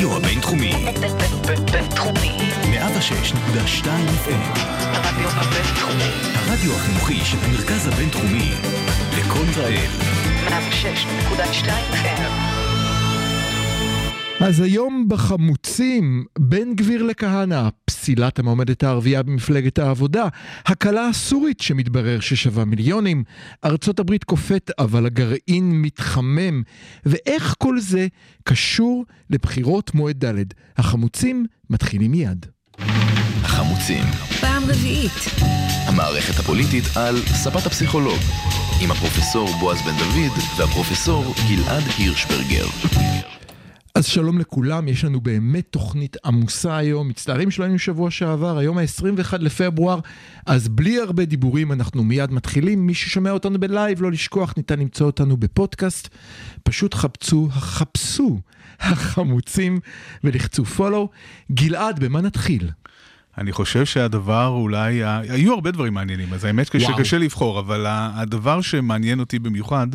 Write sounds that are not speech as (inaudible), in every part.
הרדיו הבינתחומי. בינתחומי. 106.2 FM. הרדיו הבינתחומי. הרדיו החינוכי של המרכז הבינתחומי. לקול ישראל. 106.2 FM. אז היום בחמוצים, בן גביר לכהנא, פסילת המועמדת הערבייה במפלגת העבודה, הקלה הסורית שמתברר ששווה מיליונים, ארצות הברית קופאת אבל הגרעין מתחמם, ואיך כל זה קשור לבחירות מועד ד'. החמוצים מתחילים מיד. החמוצים. פעם רביעית. המערכת הפוליטית על ספת הפסיכולוג. עם הפרופסור בועז בן דוד והפרופסור גלעד הירשברגר. אז שלום לכולם, יש לנו באמת תוכנית עמוסה היום, מצטערים שלא היינו שבוע שעבר, היום ה-21 לפברואר, אז בלי הרבה דיבורים אנחנו מיד מתחילים, מי ששומע אותנו בלייב, לא לשכוח, ניתן למצוא אותנו בפודקאסט, פשוט חפצו, חפשו החמוצים ולחצו פולו. גלעד, במה נתחיל? אני חושב שהדבר אולי, היו הרבה דברים מעניינים, אז האמת. שקשה לבחור, אבל הדבר שמעניין אותי במיוחד,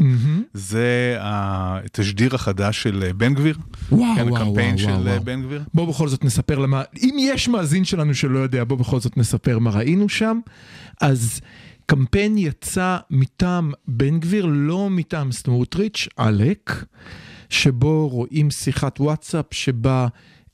זה התשדיר החדש של בן גביר. וואו, כן, וואו, הקמפיין וואו, של וואו. בן גביר. בוא בכל זאת נספר למה, אם יש מאזין שלנו שלא יודע, בוא בכל זאת נספר מה ראינו שם. אז קמפיין יצא מטעם בן גביר, לא מטעם סמוטריץ', עלק, שבו רואים שיחת וואטסאפ שבה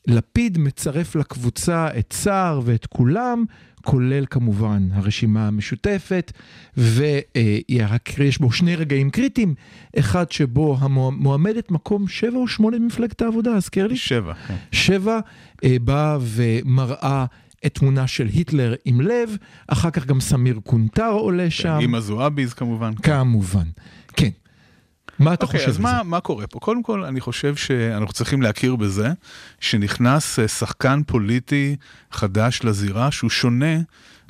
לפיד מצרף לקבוצה את סער ואת כולם, כולל כמובן הרשימה המשותפת, ויש בו שני רגעים קריטיים, אחד שבו המועמדת מקום 7 או 8 במפלגת העבודה, הזכר לי? שבע. כן. שבע אה, באה ומראה את תמונה של היטלר עם לב, אחר כך גם סמיר קונטר עולה שם, עם הזועביז כמובן. כמובן. כן. מה אתה אוקיי, חושב אז מה? מה קורה פה? קודם כל, אני חושב שאנחנו צריכים להכיר בזה שנכנס אה, שחקן פוליטי חדש לזירה שהוא שונה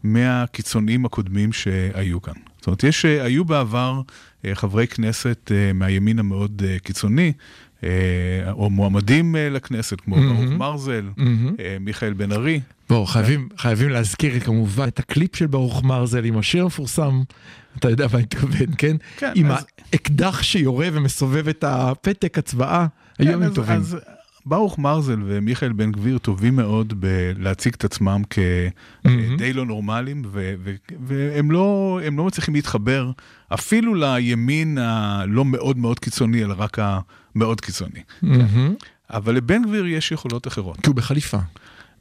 מהקיצוניים הקודמים שהיו כאן. זאת אומרת, יש, אה, היו בעבר אה, חברי כנסת מהימין המאוד קיצוני, או מועמדים לכנסת, כמו. ברוך מרזל, מהמם. אה, מיכאל בן ארי. בואו, חייבים, חייבים להזכיר כמובן את הקליפ של ברוך מרזל עם השיר המפורסם, אתה יודע מה אני מתכוון, כן? כן, עם אז- האקדח שיורה ומסובב את הפתק הצבעה, היו כן, ימים אז- טובים. אז ברוך מרזל ומיכאל בן גביר טובים מאוד בלהציג את עצמם. כדי לא נורמליים, ו- ו- והם לא, הם לא מצליחים להתחבר אפילו לימין הלא מאוד מאוד קיצוני, אלא רק המאוד קיצוני. אבל לבן גביר יש יכולות אחרות. כי הוא בחליפה.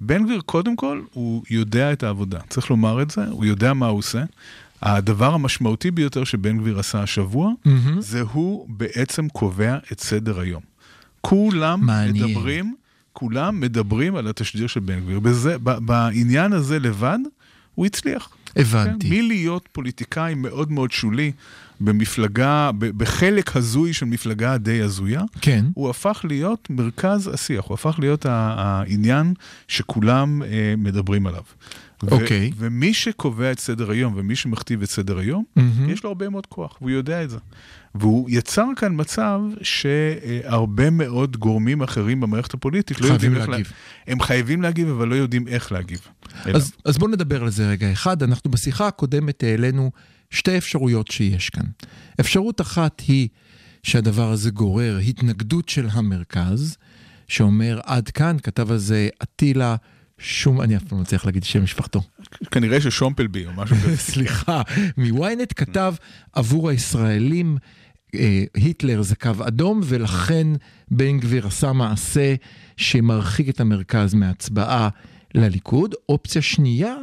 בן גביר, קודם כל, הוא יודע את העבודה. צריך לומר את זה, הוא יודע מה הוא עושה. הדבר המשמעותי ביותר שבן גביר עשה השבוע, מהמם. זה הוא בעצם קובע את סדר היום. כולם מעניין. מדברים, כולם מדברים על התשדיר של בן גביר. בזה, ב- בעניין הזה לבד, הוא הצליח. הבנתי. כן? מלהיות פוליטיקאי מאוד מאוד שולי במפלגה, בחלק הזוי של מפלגה די הזויה, כן. הוא הפך להיות מרכז השיח, הוא הפך להיות העניין שכולם אה, מדברים עליו. אוקיי. ומי שקובע את סדר היום ומי שמכתיב את סדר היום, מהמם. יש לו הרבה מאוד כוח, והוא יודע את זה. והוא יצר כאן מצב שהרבה מאוד גורמים אחרים במערכת הפוליטית לא יודעים איך להגיב. לה... הם חייבים להגיב, אבל לא יודעים איך להגיב. אז, אז בואו נדבר על זה רגע אחד. אנחנו בשיחה הקודמת העלינו שתי אפשרויות שיש כאן. אפשרות אחת היא שהדבר הזה גורר התנגדות של המרכז, שאומר עד כאן, כתב על זה אטילה שום, אני אף פעם לא מצליח להגיד שם משפחתו. כנראה ששומפלבי או משהו כזה. (laughs) סליחה, מוויינט כתב עבור הישראלים אה, היטלר זה קו אדום ולכן בן גביר עשה מעשה שמרחיק את המרכז מהצבעה לליכוד. אופציה שנייה,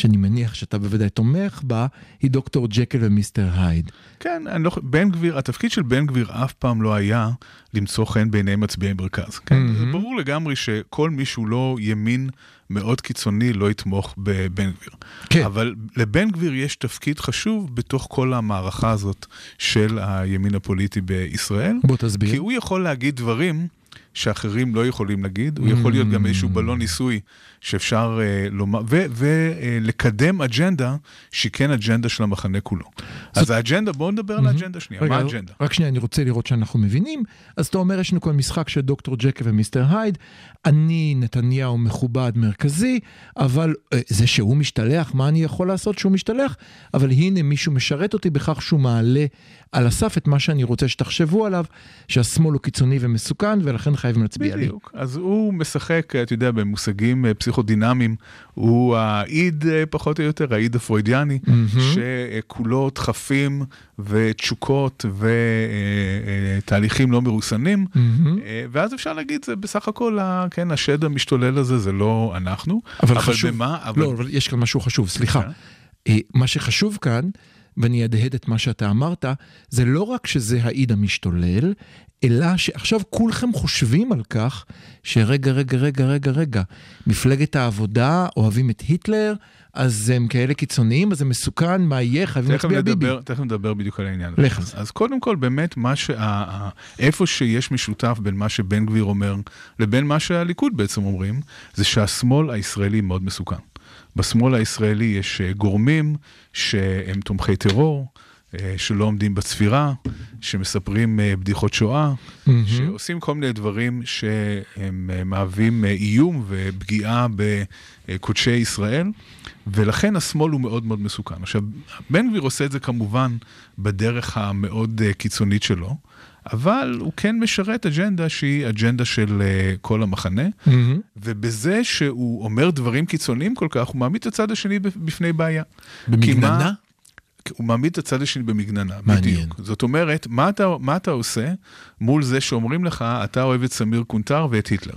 שאני מניח שאתה בוודאי תומך בה, היא דוקטור ג'קל ומיסטר הייד. כן, אני לא, בן גביר, התפקיד של בן גביר אף פעם לא היה למצוא חן בעיני מצביעי מרכז. כן? מהמם. זה ברור לגמרי שכל מי שהוא לא ימין מאוד קיצוני לא יתמוך בבן גביר. כן. אבל לבן גביר יש תפקיד חשוב בתוך כל המערכה הזאת של הימין הפוליטי בישראל. בוא תסביר. כי הוא יכול להגיד דברים שאחרים לא יכולים להגיד, הוא יכול להיות גם איזשהו בלון ניסוי שאפשר אה, לומר, ולקדם אג'נדה שהיא כן אג'נדה של המחנה כולו. אז האג'נדה, בואו נדבר על האג'נדה שנייה, מה רגע, האג'נדה? רק שנייה, אני רוצה לראות שאנחנו מבינים. אז אתה אומר, יש לנו כאן משחק של דוקטור ג'קל ומיסטר הייד. אני, נתניהו, מכובד, מרכזי, אבל אה, זה שהוא משתלח, מה אני יכול לעשות שהוא משתלח? אבל הנה, מישהו משרת אותי בכך שהוא מעלה על הסף את מה שאני רוצה שתחשבו עליו, שהשמאל הוא קיצוני ומסוכן, ולכן חייבים להצביע לי. בדיוק. אז הוא משחק, אתה יודע, במושגים אה, פסיכודינמיים, הוא האיד אה, פחות או יותר, האיד הפרוידיאני, מהמם. שכולו דחפים ותשוקות ותהליכים לא מרוסנים. אה, ואז אפשר להגיד, זה בסך הכל, כן, השד המשתולל הזה זה לא אנחנו. אבל חשוב, במה? אבל... לא, אבל יש כאן משהו חשוב, סליחה. כן. אה, מה שחשוב כאן, ואני אהדהד את מה שאתה אמרת, זה לא רק שזה האיד המשתולל, אלא שעכשיו כולכם חושבים על כך שרגע, רגע, רגע, רגע, רגע, מפלגת העבודה אוהבים את היטלר, אז הם כאלה קיצוניים, אז זה מסוכן, מה יהיה, חייבים להצביע ביבי. תכף נדבר בדיוק על העניין הזה. זה. אז קודם כל, באמת, שה, איפה שיש משותף בין מה שבן גביר אומר לבין מה שהליכוד בעצם אומרים, זה שהשמאל הישראלי מאוד מסוכן. בשמאל הישראלי יש אה, גורמים שהם תומכי טרור, שלא עומדים בצפירה, שמספרים אה, בדיחות שואה, מהמם. שעושים כל מיני דברים שהם אה, מהווים אה, איום ופגיעה בקודשי ישראל, ולכן השמאל הוא מאוד מאוד מסוכן. עכשיו, בן גביר עושה את זה כמובן בדרך המאוד אה, קיצונית שלו, אבל הוא כן משרת אג'נדה שהיא אג'נדה של אה, כל המחנה, מהמם. ובזה שהוא אומר דברים קיצוניים כל כך, הוא מעמיד את הצד השני בפני בעיה. במגננה? הוא מעמיד את הצד השני במגננה, מעניין. בדיוק. זאת אומרת, מה אתה, מה אתה עושה מול זה שאומרים לך, אתה אוהב את סמיר קונטר ואת היטלר?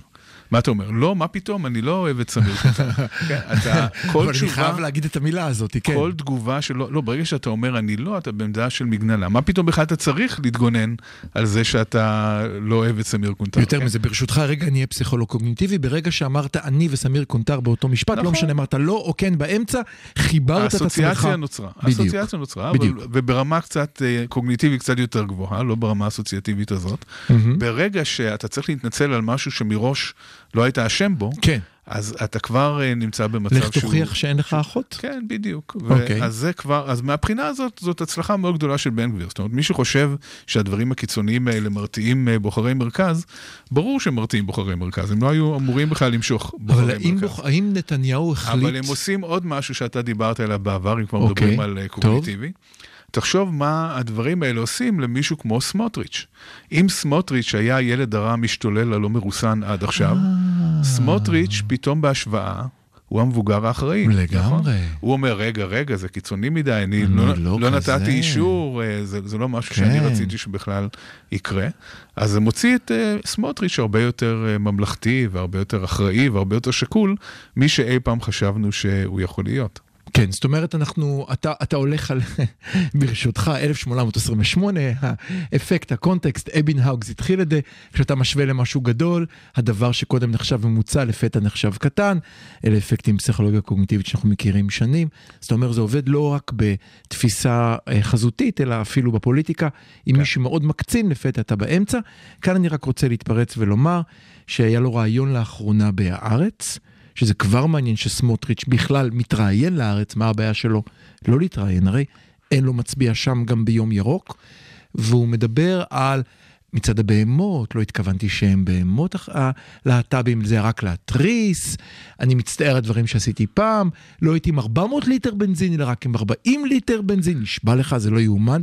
מה אתה אומר? לא, מה פתאום, אני לא אוהב את סמיר קונטר. (laughs) כן, אתה, כל אבל אני תשובה, חייב להגיד את המילה הזאת, כן. כל תגובה שלא, לא, ברגע שאתה אומר אני לא, אתה בעמדה של מגננה. מה פתאום בכלל אתה צריך להתגונן על זה שאתה לא אוהב את סמיר קונטר? יותר כן? מזה, ברשותך, רגע, אני אהיה פסיכולוג קוגניטיבי. ברגע שאמרת אני וסמיר קונטר באותו משפט, לא נכון. משנה, אמרת לא או כן באמצע, חיברת את עצמך. האסוציאציה נוצרה. האסוציאציה נוצרה. וברמה קצת אה, קוגניטיבית קצת יותר גבוהה, לא ברמה האסוציאטיבית הזאת. ברגע שאתה צריך להתנצל על משהו שמראש לא היית אשם בו, כן, אז אתה כבר אה, נמצא במצב לך שהוא... תוכיח שאין לך אחות. כן, בדיוק. אוקיי. אז זה כבר, אז מהבחינה הזאת, זאת הצלחה מאוד גדולה של בן גביר. זאת אומרת, מי שחושב שהדברים הקיצוניים האלה מרתיעים אה, בוחרי מרכז, ברור שהם מרתיעים בוחרי מרכז, הם לא היו אמורים בכלל למשוך בוחרי אבל מרכז. בוח... האם נתניהו החליט... אבל הם עושים עוד משהו שאתה דיברת עליו בעבר, אם כבר אוקיי, מדברים על אה, קוגניטיבי. תחשוב מה הדברים האלה עושים למישהו כמו סמוטריץ'. אם סמוטריץ' היה הילד הרע המשתולל הלא מרוסן עד עכשיו, אה. סמוטריץ' פתאום בהשוואה, הוא המבוגר האחראי. לגמרי. נכון? הוא אומר, רגע, רגע, זה קיצוני מדי, אני לא, לא לא כזה." נתתי אישור, אה, זה, זה לא משהו שאני כן. רציתי שבכלל יקרה. אז זה מוציא את אה, סמוטריץ' הרבה יותר אה, ממלכתי והרבה יותר אחראי והרבה יותר שקול, מי שאי פעם חשבנו שהוא יכול להיות. כן, זאת אומרת, אנחנו, אתה, אתה הולך על, (laughs) ברשותך, 1828, האפקט, הקונטקסט, אבינהאוגס התחיל את זה, כשאתה משווה למשהו גדול, הדבר שקודם נחשב ממוצע לפתע נחשב קטן, אלה אפקטים פסיכולוגיה קוגניטיבית שאנחנו מכירים שנים. זאת אומרת, זה עובד לא רק בתפיסה אה, חזותית, אלא אפילו בפוליטיקה. אם כן. מישהו מאוד מקצין, לפתע אתה באמצע. כאן אני רק רוצה להתפרץ ולומר שהיה לו רעיון לאחרונה בהארץ. שזה כבר מעניין שסמוטריץ' בכלל מתראיין לארץ, מה הבעיה שלו? לא להתראיין, הרי אין לו מצביע שם גם ביום ירוק, והוא מדבר על מצד הבהמות, לא התכוונתי שהם בהמות הלהט"בים, זה רק להתריס, אני מצטער על דברים שעשיתי פעם, לא הייתי עם 400 ליטר בנזין, אלא רק עם 40 ליטר בנזין, נשבע לך, זה לא יאומן,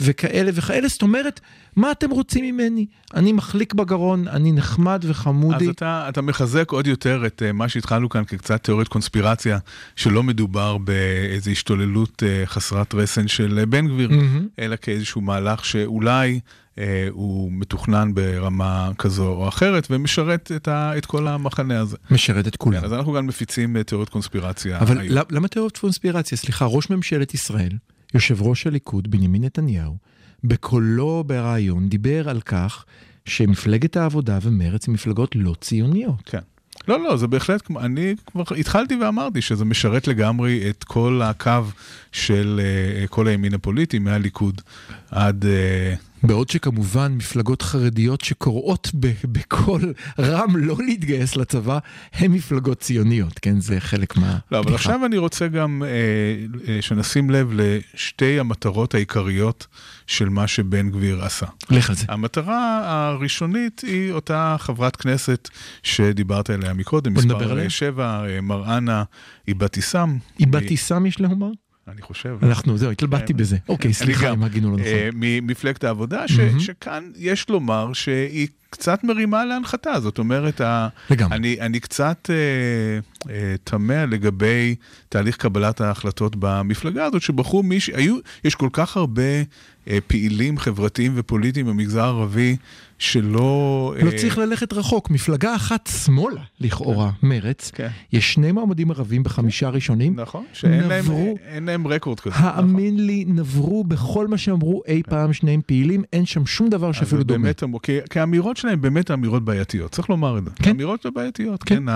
וכאלה וכאלה, זאת אומרת, מה אתם רוצים ממני? אני מחליק בגרון, אני נחמד וחמודי. אז אתה, אתה מחזק עוד יותר את uh, מה שהתחלנו כאן כקצת תיאוריית קונספירציה, שלא מדובר באיזו השתוללות uh, חסרת רסן של uh, בן גביר, מהמם. אלא כאיזשהו מהלך שאולי הוא מתוכנן ברמה כזו או אחרת, ומשרת את, ה, את כל המחנה הזה. משרת את כולם. כן, אז אנחנו גם מפיצים uh, תיאוריות קונספירציה. אבל היום. למ- למה תיאוריות קונספירציה? סליחה, ראש ממשלת ישראל, יושב ראש הליכוד, בנימין נתניהו, בקולו בריאיון דיבר על כך שמפלגת העבודה ומרצ הן מפלגות לא ציוניות. כן. לא, לא, זה בהחלט, אני כבר התחלתי ואמרתי שזה משרת לגמרי את כל הקו של uh, כל הימין הפוליטי, מהליכוד עד... Uh, בעוד שכמובן מפלגות חרדיות שקוראות בקול רם לא להתגייס לצבא, הן מפלגות ציוניות, כן? זה חלק מה... לא, אבל עכשיו אני רוצה גם אה, אה, שנשים לב לשתי המטרות העיקריות של מה שבן גביר עשה. לך על זה. המטרה הראשונית היא אותה חברת כנסת שדיברת עליה מקודם, מספר עליה. אה, שבע, אה, מראנה איבתיסאם. איבתיסאם יש להומר? אני חושב. אנחנו, זהו, התלבטתי כן. בזה. אוקיי, סליחה. אם הגינו לא נכון. אה, ממפלגת העבודה. שכאן יש לומר שהיא קצת מרימה להנחתה, זאת אומרת. אני, קצת אה, אה, תמה לגבי תהליך קבלת ההחלטות במפלגה הזאת, שבחרו מישהו, יש כל כך הרבה אה, פעילים חברתיים ופוליטיים במגזר הערבי שלא... לא אה, צריך ללכת רחוק, מפלגה אחת שמאלה, לכאורה, מרץ, כן. יש שני מועמדים ערבים בחמישה ראשונים, נכון, שאין להם, נברו. אין להם רקורד כזה. נכון. האמין לי, נברו בכל מה שאמרו אי פעם שניהם פעילים, אין שם שום דבר שאפילו דומה. כי, כי האמירות שלהם באמת אמירות בעייתיות, צריך לומר את זה. כן. אמירות בעייתיות, כן. כן.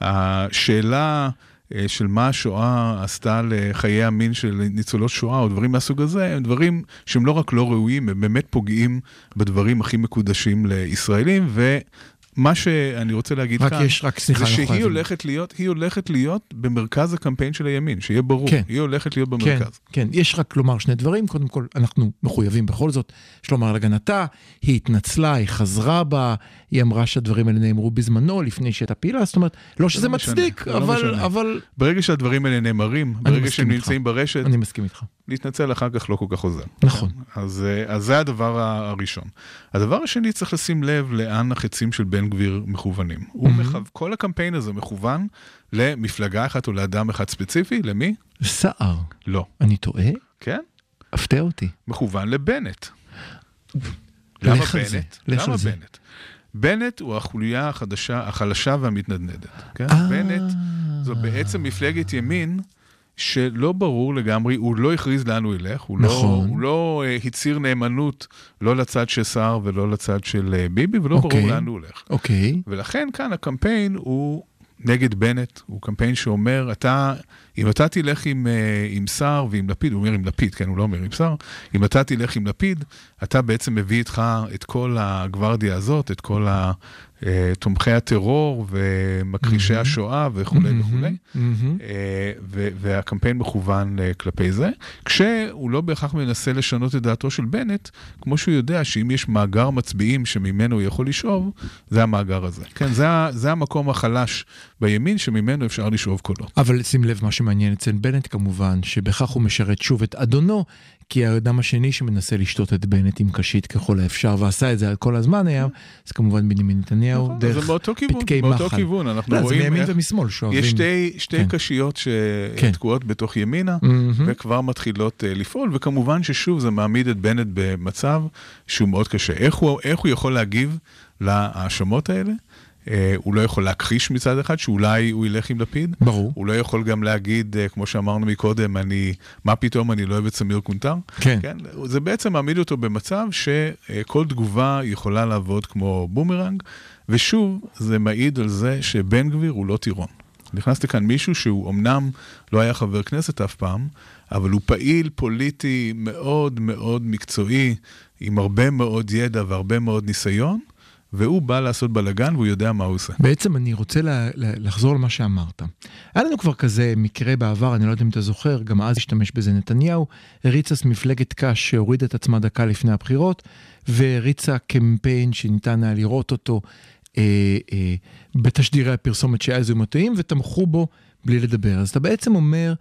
השאלה אה, של מה השואה עשתה לחיי המין של ניצולות שואה או דברים מהסוג הזה, הם דברים שהם לא רק לא ראויים, הם באמת פוגעים בדברים הכי מקודשים לישראלים, ומה שאני רוצה להגיד רק כאן, יש, רק סליחה, זה שהיא. הולכת להיות, היא הולכת להיות במרכז הקמפיין של הימין, שיהיה ברור, כן. היא הולכת להיות כן, במרכז. כן, יש רק לומר שני דברים, קודם כל, אנחנו מחויבים בכל זאת, יש לומר על הגנתה, היא התנצלה, היא חזרה בה, היא אמרה שהדברים האלה נאמרו בזמנו, לפני שהייתה פעילה, זאת אומרת, לא שזה לא משנה, מצדיק, לא אבל, משנה. אבל ברגע שהדברים האלה נאמרים, ברגע שהם איתך. נמצאים ברשת, אני מסכים איתך. להתנצל אחר כך לא כל כך עוזר. נכון. אז, אה, אז זה הדבר הראשון. הדבר השני, צריך לשים לב לאן החצים של בן גביר מכוונים. הוא מכו... כל הקמפיין הזה מכוון למפלגה אחת או לאדם אחד ספציפי, למי? סער, לא. אני טועה? כן? הפתע אותי. מכוון לבנט. למה בנט? למה. בנט? בנט הוא החוליה החדשה, החלשה והמתנדנדת. כן? אה. בנט זו בעצם מפלגת ימין שלא ברור לגמרי, הוא לא הכריז לאן הוא ילך, הוא נכון. לא, הוא לא uh, הצהיר נאמנות לא לצד של סער ולא לצד של uh, ביבי, ולא אוקיי. ברור לאן הוא הולך. אוקיי, ולכן כאן הקמפיין הוא נגד בנט, הוא קמפיין שאומר, אתה, אם אתה תלך עם, אה, עם סער ועם לפיד, הוא אומר עם לפיד, כן, הוא לא אומר עם סער, אם אתה תלך עם לפיד, אתה בעצם מביא איתך את כל הגוורדיה הזאת, את כל תומכי הטרור ומכחישי מהמם. השואה וכולי מהמם, וכולי. אה, ו- והקמפיין מכוון אה, כלפי זה, כשהוא לא בהכרח מנסה לשנות את דעתו של בנט, כמו שהוא יודע שאם יש מאגר מצביעים שממנו הוא יכול לשאוב, זה המאגר הזה. כן, זה, זה המקום החלש בימין שממנו אפשר לשאוב קולות. אבל שים לב, מה שמעניין אצל בנט כמובן, שבכך הוא משרת שוב את אדונו, כי האדם השני שמנסה לשתות את בנט עם קשית ככל האפשר, ועשה את זה כל הזמן היה, זה כמובן בנימין נתניהו, נכון, דרך זה מאותו כיוון, פתקי מאותו מחל. כיוון, אנחנו לא, זה רואים מימין איך ומשמאל שאוהבים. יש שתי, שתי כן. קשיות כן. שתקועות בתוך ימינה. וכבר מתחילות אה, לפעול, וכמובן ששוב זה מעמיד את בנט במצב שהוא מאוד קשה. איך הוא, איך הוא יכול להגיב להאשמות האלה? אה, הוא לא יכול להכחיש מצד אחד שאולי הוא ילך עם לפיד. ברור. הוא לא יכול גם להגיד, אה, כמו שאמרנו מקודם, אני, מה פתאום, אני לא אוהב את סמיר קונטר. כן. כן, זה בעצם מעמיד אותו במצב שכל תגובה יכולה לעבוד כמו בומרנג, ושוב, זה מעיד על זה שבן גביר הוא לא טירון. נכנס לכאן מישהו שהוא אמנם לא היה חבר כנסת אף פעם, אבל הוא פעיל פוליטי מאוד מאוד מקצועי, עם הרבה מאוד ידע והרבה מאוד ניסיון, והוא בא לעשות בלאגן והוא יודע מה הוא עושה. בעצם אני רוצה לה, לה, לחזור למה שאמרת. היה לנו כבר כזה מקרה בעבר, אני לא יודע אם אתה זוכר, גם אז השתמש בזה נתניהו, הריצה מפלגת קש שהורידה את עצמה דקה לפני הבחירות, והריצה קמפיין שניתן היה לראות אותו אה, אה, בתשדירי הפרסומת שאז היו מטעים, ותמכו בו בלי לדבר. אז אתה בעצם אומר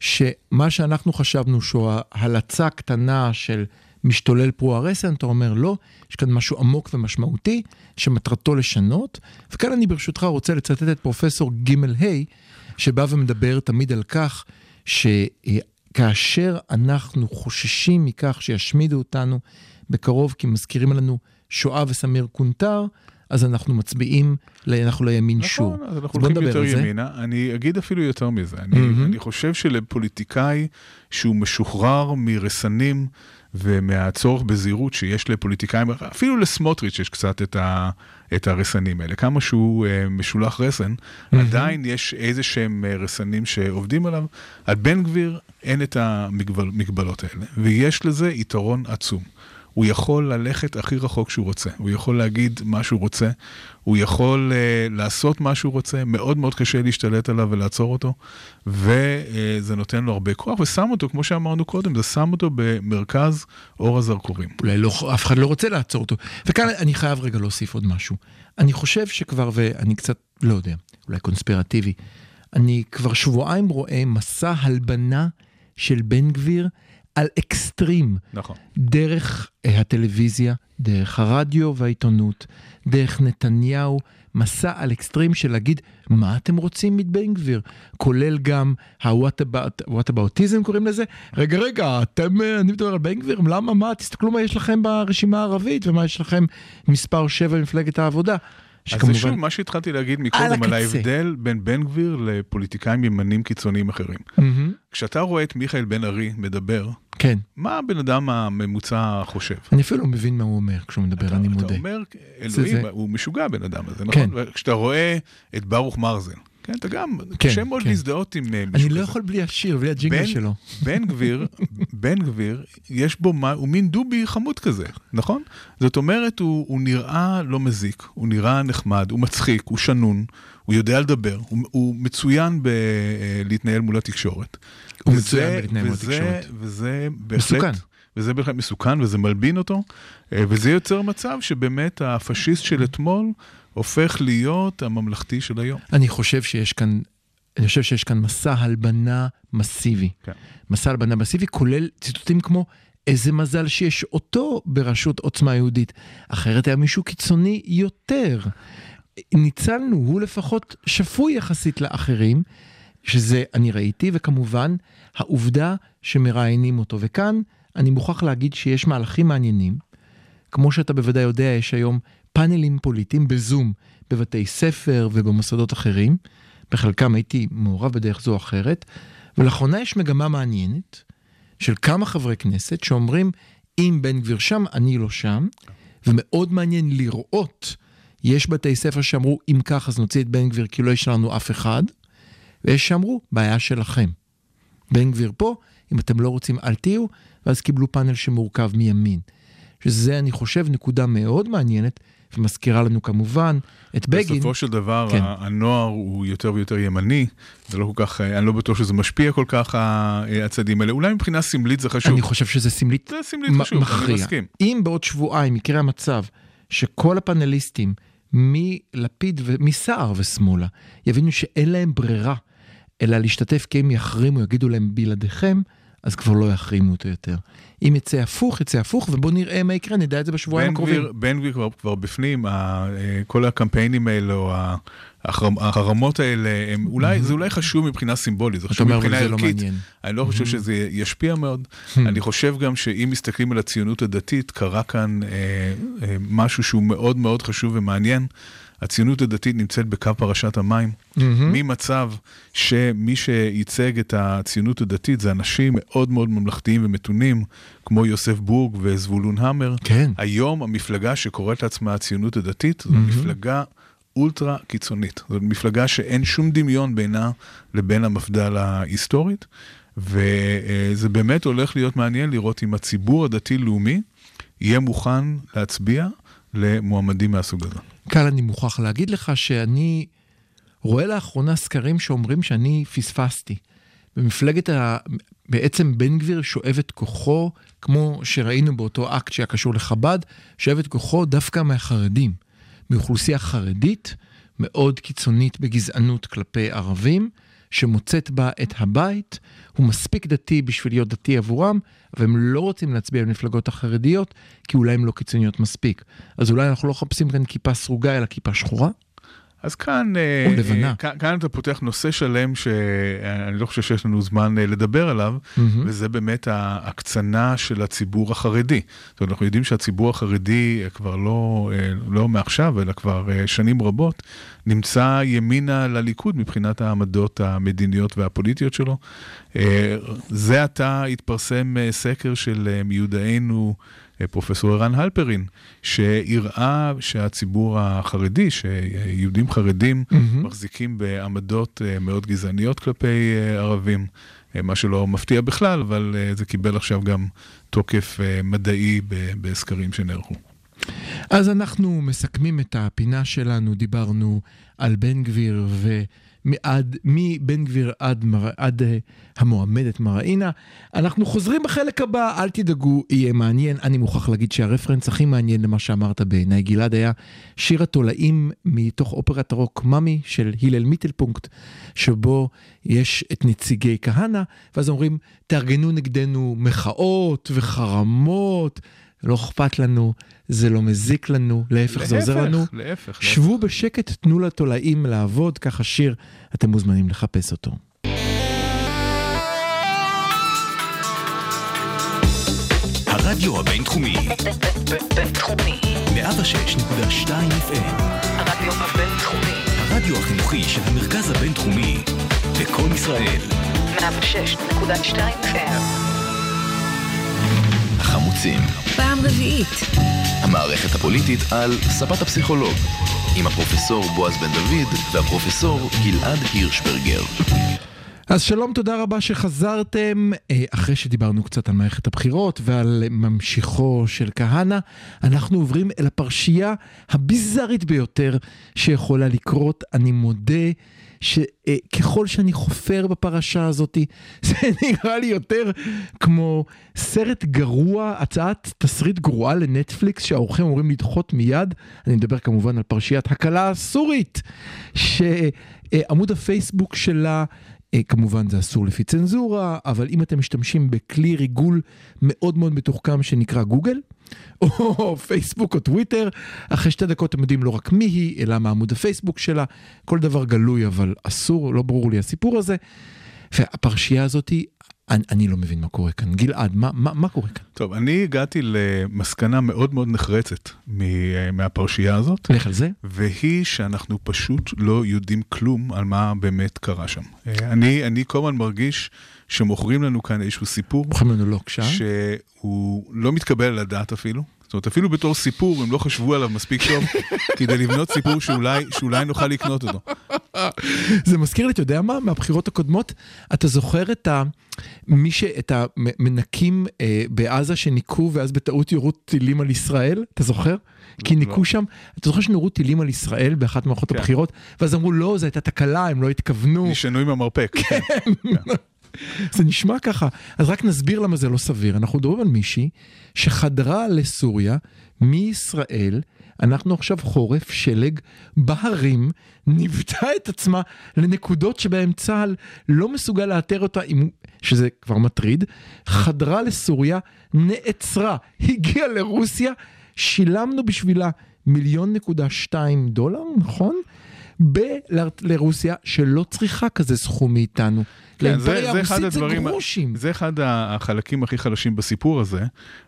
שמה שאנחנו חשבנו שהוא ההלצה קטנה של משתולל פרו הרסן, אתה אומר לא, יש כאן משהו עמוק ומשמעותי שמטרתו לשנות, וכאן אני ברשותך רוצה לצטט את פרופסור גימל היי, שבא ומדבר תמיד על כך שכאשר אנחנו חוששים מכך שישמידו אותנו בקרוב כי מזכירים לנו שואה וסמיר קונטר, אז אנחנו מצביעים, אנחנו לימין שור. נכון, אז אנחנו הולכים יותר. ימינה. אני אגיד אפילו יותר מזה. אני, מהמם. אני חושב שלפוליטיקאי שהוא משוחרר מרסנים ומהצורך בזהירות שיש לפוליטיקאים, אפילו לסמוטריץ' יש קצת את, ה, את הרסנים האלה. כמה שהוא uh, משולח רסן, מהמם. עדיין יש איזה שהם uh, רסנים שעובדים עליו. על בן גביר אין את המגבלות האלה, ויש לזה יתרון עצום. הוא יכול ללכת הכי רחוק שהוא רוצה, הוא יכול להגיד מה שהוא רוצה, הוא יכול uh, לעשות מה שהוא רוצה, מאוד מאוד קשה להשתלט עליו ולעצור אותו, וזה uh, נותן לו הרבה כוח, ושם אותו, כמו שאמרנו קודם, זה שם אותו במרכז אור הזרקורים. אולי לא, אף אחד לא רוצה לעצור אותו. וכאן אני חייב רגע להוסיף עוד משהו. אני חושב שכבר, ואני קצת, לא יודע, אולי קונספירטיבי, אני כבר שבועיים רואה מסע הלבנה של בן גביר על אקסטרים. נכון. דרך אה, הטלוויזיה, דרך הרדיו והעיתונות, דרך נתניהו, מסע על אקסטרים של להגיד מה אתם רוצים מבן גביר, כולל גם הוואטאבאוטיזם קוראים לזה, רגע רגע אתם, אה, אני מדבר על בן גביר, למה מה, תסתכלו מה יש לכם ברשימה הערבית ומה יש לכם מספר 7 במפלגת העבודה. אז זה שוב מה שהתחלתי להגיד מקודם על ההבדל בין בן גביר לפוליטיקאים ימנים קיצוניים אחרים. מהמם. כשאתה רואה את מיכאל בן ארי מדבר, כן, מה הבן אדם הממוצע חושב? אני אפילו לא מבין מה הוא אומר כשהוא מדבר, אני אתה מודה. אומר, זה- אלוהים, זה- הוא משוגע הבן אדם הזה, כן. נכון? וכשאתה רואה את ברוך מרזל, כן, אתה גם, כן, קשה מאוד כן. להזדהות עם אה, אני מישהו לא כזה. יכול בלי השיר, בלי הג'ינגל בן- שלו. בן גביר, (laughs) בן גביר, יש בו מה, הוא מין דובי חמוד כזה, נכון? זאת אומרת, הוא, הוא נראה לא מזיק, הוא נראה נחמד, הוא מצחיק, הוא שנון, הוא יודע לדבר, הוא, הוא מצוין בלהתנהל מול התקשורת. הוא וזה- מצוין בלהתנהל מול התקשורת. וזה בהחלט... מסוכן. וזה בהחלט מסוכן וזה מלבין אותו, אה, וזה יוצר מצב שבאמת הפשיסט של אתמול הופך להיות הממלכתי של היום. אני חושב שיש כאן, אני חושב שיש כאן מסע הלבנה מסיבי. כן. מסע הלבנה מסיבי כולל ציטוטים כמו איזה מזל שיש אותו בראשות עוצמה יהודית, אחרת היה מישהו קיצוני יותר. ניצלנו, הוא לפחות שפוי יחסית לאחרים, שזה אני ראיתי, וכמובן העובדה שמראיינים אותו. וכאן אני מוכרח להגיד שיש מהלכים מעניינים. כמו שאתה בוודאי יודע, יש היום פאנלים פוליטיים בזום בבתי ספר ובמוסדות אחרים. בחלקם הייתי מעורב בדרך זו או אחרת. ולאחרונה יש מגמה מעניינת של כמה חברי כנסת שאומרים, אם בן גביר שם, אני לא שם. ומאוד מעניין לראות, יש בתי ספר שאמרו, אם כך אז נוציא את בן גביר כי לא יש לנו אף אחד. ויש שאמרו, בעיה שלכם. בן גביר פה, אם אתם לא רוצים אל תהיו, ואז קיבלו פאנל שמורכב מימין. שזה, אני חושב, נקודה מאוד מעניינת, ומזכירה לנו כמובן את בגין. בסופו של דבר, כן. הנוער הוא יותר ויותר ימני, זה לא כל כך, אה, אני לא בטוח שזה משפיע כל כך, אה, הצעדים האלה. אולי מבחינה סמלית זה חשוב. אני חושב שזה סמלית זה סמלית חשוב, אני מכריע. מסכים. אם בעוד שבועיים יקרה המצב שכל הפאנליסטים מלפיד ומסער ושמאלה יבינו שאין להם ברירה אלא להשתתף כי הם יחרימו, יגידו להם בלעדיכם, אז כבר לא יחרימו אותו יותר. אם יצא הפוך, יצא הפוך, ובואו נראה מה יקרה, נדע את זה בשבועיים הקרובים. בן גביר כבר, כבר בפנים, ה, אה, כל הקמפיינים האלה, או ה- החרמ- החרמות האלה, הם אולי, זה אולי חשוב מבחינה סימבולית, זה חשוב מבחינה לא ערכית. מעניין. אני לא חושב שזה ישפיע מאוד. אני חושב גם שאם מסתכלים על הציונות הדתית, קרה כאן אה, אה, משהו שהוא מאוד מאוד חשוב ומעניין. הציונות הדתית נמצאת בקו פרשת המים, ממצב שמי שייצג את הציונות הדתית זה אנשים מאוד מאוד ממלכתיים ומתונים, כמו יוסף בורג וזבולון המר. כן. היום המפלגה שקוראת לעצמה הציונות הדתית, זו מפלגה אולטרה קיצונית. זו מפלגה שאין שום דמיון בינה לבין המפד"ל ההיסטורית, וזה באמת הולך להיות מעניין לראות אם הציבור הדתי-לאומי יהיה מוכן להצביע למועמדים מהסוג הזה. כאן אני מוכרח להגיד לך שאני רואה לאחרונה סקרים שאומרים שאני פספסתי. במפלגת ה... בעצם בן גביר שואב את כוחו, כמו שראינו באותו אקט שהיה קשור לחב"ד, שואב את כוחו דווקא מהחרדים. מאוכלוסייה חרדית, מאוד קיצונית בגזענות כלפי ערבים, שמוצאת בה את הבית, הוא מספיק דתי בשביל להיות דתי עבורם, אבל הם לא רוצים להצביע במפלגות החרדיות, כי אולי הן לא קיצוניות מספיק. אז אולי אנחנו לא מחפשים כאן כיפה סרוגה, אלא כיפה שחורה? אז כאן, או אה. אה, כאן, כאן אתה פותח נושא שלם שאני לא חושב שיש לנו זמן אה, לדבר עליו, וזה באמת ההקצנה של הציבור החרדי. זאת אומרת, אנחנו יודעים שהציבור החרדי כבר לא, לא מעכשיו, אלא כבר שנים רבות, נמצא ימינה לליכוד מבחינת העמדות המדיניות והפוליטיות שלו. זה עתה התפרסם סקר של מיודענו, פרופסור ערן הלפרין, שהראה שהציבור החרדי, שיהודים חרדים מחזיקים בעמדות אה, מאוד גזעניות כלפי אה, ערבים, אה, מה שלא מפתיע בכלל, אבל זה קיבל עכשיו גם תוקף מדעי בסקרים שנערכו. אז אנחנו מסכמים את הפינה שלנו, דיברנו על בן גביר מעד, מבן גביר עד, מר, עד uh, המועמדת מראינה. אנחנו חוזרים בחלק הבא, אל תדאגו, יהיה מעניין. אני מוכרח להגיד שהרפרנס הכי מעניין למה שאמרת בעיניי, גלעד, היה שיר התולעים מתוך אופרת הרוק מאמי של הלל מיטלפונקט, שבו יש את נציגי כהנא, ואז אומרים, תארגנו נגדנו מחאות וחרמות. לא אכפת לנו, זה לא מזיק לנו, להפך, זה עוזר לנו. להפך, להפך. שבו בשקט, תנו לתולעים לעבוד, ככה שיר, אתם מוזמנים לחפש אותו. הרדיו הבינתחומי, בינתחומי. 106.2 FM, הרדיו הבינתחומי. הרדיו החינוכי של המרכז הבינתחומי, לקום ישראל, 106.2 FM. החמוצים, פעם רביעית. המערכת הפוליטית על ספת הפסיכולוג, עם הפרופסור בועז בן דוד והפרופסור גלעד הירשברגר. אז שלום, תודה רבה שחזרתם. אה, אחרי שדיברנו קצת על מערכת הבחירות ועל ממשיכו של כהנא, אנחנו עוברים אל הפרשייה הביזארית ביותר שיכולה לקרות. אני מודה שככל שאני חופר בפרשה הזאת, (laughs) זה נראה לי יותר כמו סרט גרוע, הצעת תסריט גרועה לנטפליקס שהאורחים אמורים לדחות מיד. אני מדבר כמובן על פרשיית הכלה הסורית, שעמוד הפייסבוק שלה אה, כמובן זה אסור לפי צנזורה, אבל אם אתם משתמשים בכלי ריגול מאוד מאוד מתוחכם שנקרא גוגל, או פייסבוק או טוויטר, אחרי שתי דקות אתם יודעים לא רק מי היא, אלא מה עמוד הפייסבוק שלה, כל דבר גלוי אבל אסור, לא ברור לי הסיפור הזה. והפרשייה הזאתי, אני, אני לא מבין מה קורה כאן. גלעד, מה, מה, מה קורה כאן? טוב, אני הגעתי למסקנה מאוד מאוד נחרצת מהפרשייה הזאת, לך על זה. והיא שאנחנו פשוט לא יודעים כלום על מה באמת קרה שם. אה, אני, אני כל הזמן מרגיש שמוכרים לנו כאן איזשהו סיפור, מוכרים? שהוא לא מתקבל על הדעת אפילו. זאת אומרת, אפילו בתור סיפור, הם לא חשבו עליו מספיק טוב (laughs) כדי לבנות סיפור שאולי, שאולי נוכל לקנות אותו. זה מזכיר לי, אתה יודע מה? מהבחירות הקודמות, אתה זוכר את ה... מי ש... את המנקים אה, בעזה שניקו ואז בטעות יורו טילים על ישראל? אתה זוכר? כי לא. ניקו שם, אתה זוכר שנורו טילים על ישראל באחת מערכות כן. הבחירות? ואז אמרו, לא, זו הייתה תקלה, הם לא התכוונו. נשענו עם המרפק. כן. זה נשמע ככה. אז רק נסביר למה זה לא סביר. אנחנו מדברים על מישהי שחדרה לסוריה מישראל, אנחנו עכשיו חורף, שלג, בהרים, ניווטה את עצמה לנקודות שבהן צה"ל לא מסוגל לאתר אותה, אם- שזה כבר מטריד, חדרה לסוריה, נעצרה, הגיעה לרוסיה, שילמנו בשבילה מיליון נקודה שתיים דולר, נכון? ב- לרוסיה שלא צריכה כזה סכום מאיתנו. כן, זה, זה אחד הרוסית זה הדברים, גרושים. זה אחד החלקים הכי חלשים בסיפור הזה.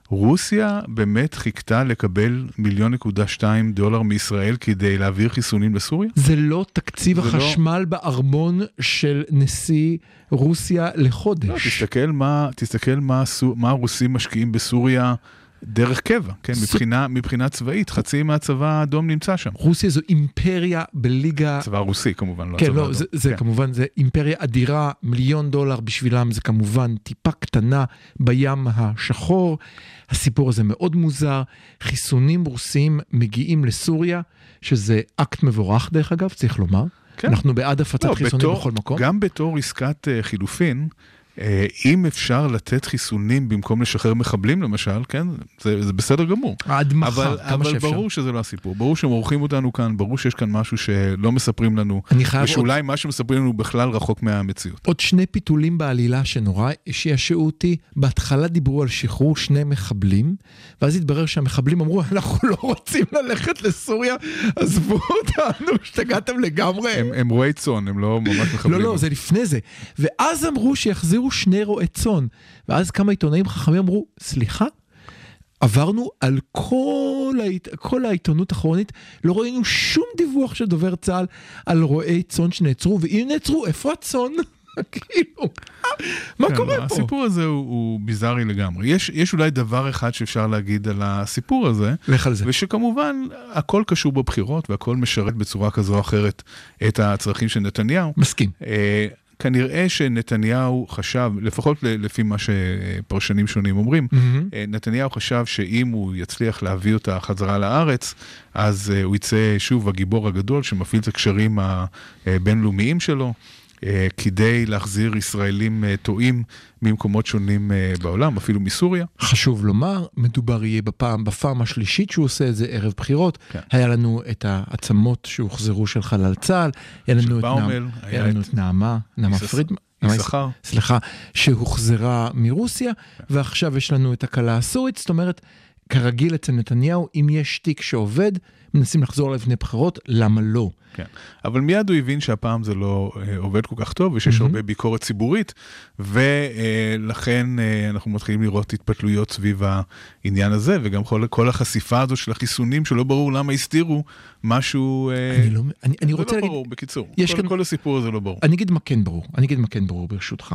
רוסיה באמת חיכתה לקבל מיליון נקודה שתיים דולר מישראל כדי להעביר חיסונים לסוריה? זה לא תקציב זה לא- החשמל בארמון של נשיא רוסיה לחודש. לא, תסתכל מה, תסתכל מה, מה הרוסים משקיעים בסוריה דרך קבע, כן, סו- מבחינה, מבחינה צבאית, חצי מהצבא האדום נמצא שם. רוסיה זו אימפריה בליגה... הצבא הרוסי כמובן, לא כן, הצבא לא, האדום. זה, זה כן. כמובן, זה אימפריה אדירה, מיליון דולר בשבילם זה כמובן טיפה קטנה בים השחור. הסיפור הזה מאוד מוזר. חיסונים רוסיים מגיעים לסוריה, שזה אקט מבורך דרך אגב, צריך לומר. כן. אנחנו בעד הפצת לא, חיסונים בתור- בכל מקום. גם בתור עסקת אה, חילופין, אם אפשר לתת חיסונים במקום לשחרר מחבלים למשל, כן, זה, זה בסדר גמור. עד מחר, אבל, כמה אבל שאפשר. ברור שזה לא הסיפור, ברור שהם עורכים אותנו כאן, ברור שיש כאן משהו שלא מספרים לנו, חייב עוד, ושאולי מה שמספרים לנו בכלל רחוק מהמציאות. עוד שני פיתולים בעלילה שנורא שעשעו אותי. בהתחלה דיברו על שחרור שני מחבלים, ואז התברר שהמחבלים אמרו, (laughs) אנחנו לא רוצים ללכת לסוריה, עזבו אותנו, (laughs) השתגעתם לגמרי. הם, הם רועי צאן, הם לא ממש מחבלים. לא, לא, זה לפני זה. ואז אמרו שיחזירו שני רועי צאן. ואז כמה עיתונאים חכמים אמרו, סליחה? עברנו על כל, העית... כל העיתונות הכרונית, לא ראינו שום דיווח של דובר צה"ל על רועי צאן שנעצרו, ואם נעצרו, איפה הצאן? (laughs) כאילו, מה כן, קורה לא, פה? הסיפור הזה הוא, הוא ביזארי לגמרי. יש, יש אולי דבר אחד שאפשר להגיד על הסיפור הזה, לך על זה. ושכמובן הכל קשור בבחירות והכל משרת בצורה כזו או אחרת את הצרכים של נתניהו. מסכים. אה, כנראה שנתניהו חשב, לפחות לפי מה שפרשנים שונים אומרים. אה, נתניהו חשב שאם הוא יצליח להביא אותה חזרה לארץ, אז אה, הוא יצא שוב הגיבור הגדול שמפעיל את הקשרים הבינלאומיים שלו. אה, כדי להחזיר ישראלים אה, טועים ממקומות שונים אה, בעולם, אפילו מסוריה. חשוב לומר, מדובר יהיה בפעם, בפעם השלישית שהוא עושה את זה ערב בחירות. כן. היה לנו את העצמות שהוחזרו של חלל צה"ל, היה לנו את, באומל, נעמה, היה היה לנו את את נעמה, נעמה פרידמן. יששכר. סליחה, שהוחזרה מרוסיה, ועכשיו יש לנו את הכלה הסורית, זאת אומרת, כרגיל אצל נתניהו, אם יש תיק שעובד, מנסים לחזור לפני בחירות, למה לא? כן. אבל מיד הוא הבין שהפעם זה לא אה, עובד כל כך טוב, ושיש מהמם. הרבה ביקורת ציבורית, ולכן אה, אנחנו מתחילים לראות התפתלויות סביב העניין הזה, וגם כל, כל החשיפה הזו של החיסונים, שלא ברור למה הסתירו משהו... אה, אני לא, אני, אני זה רוצה לא להגיד, ברור, בקיצור. יש כל, כאן- כל הסיפור הזה לא ברור. אני אגיד מה כן ברור, אני אגיד מה כן ברור ברשותך.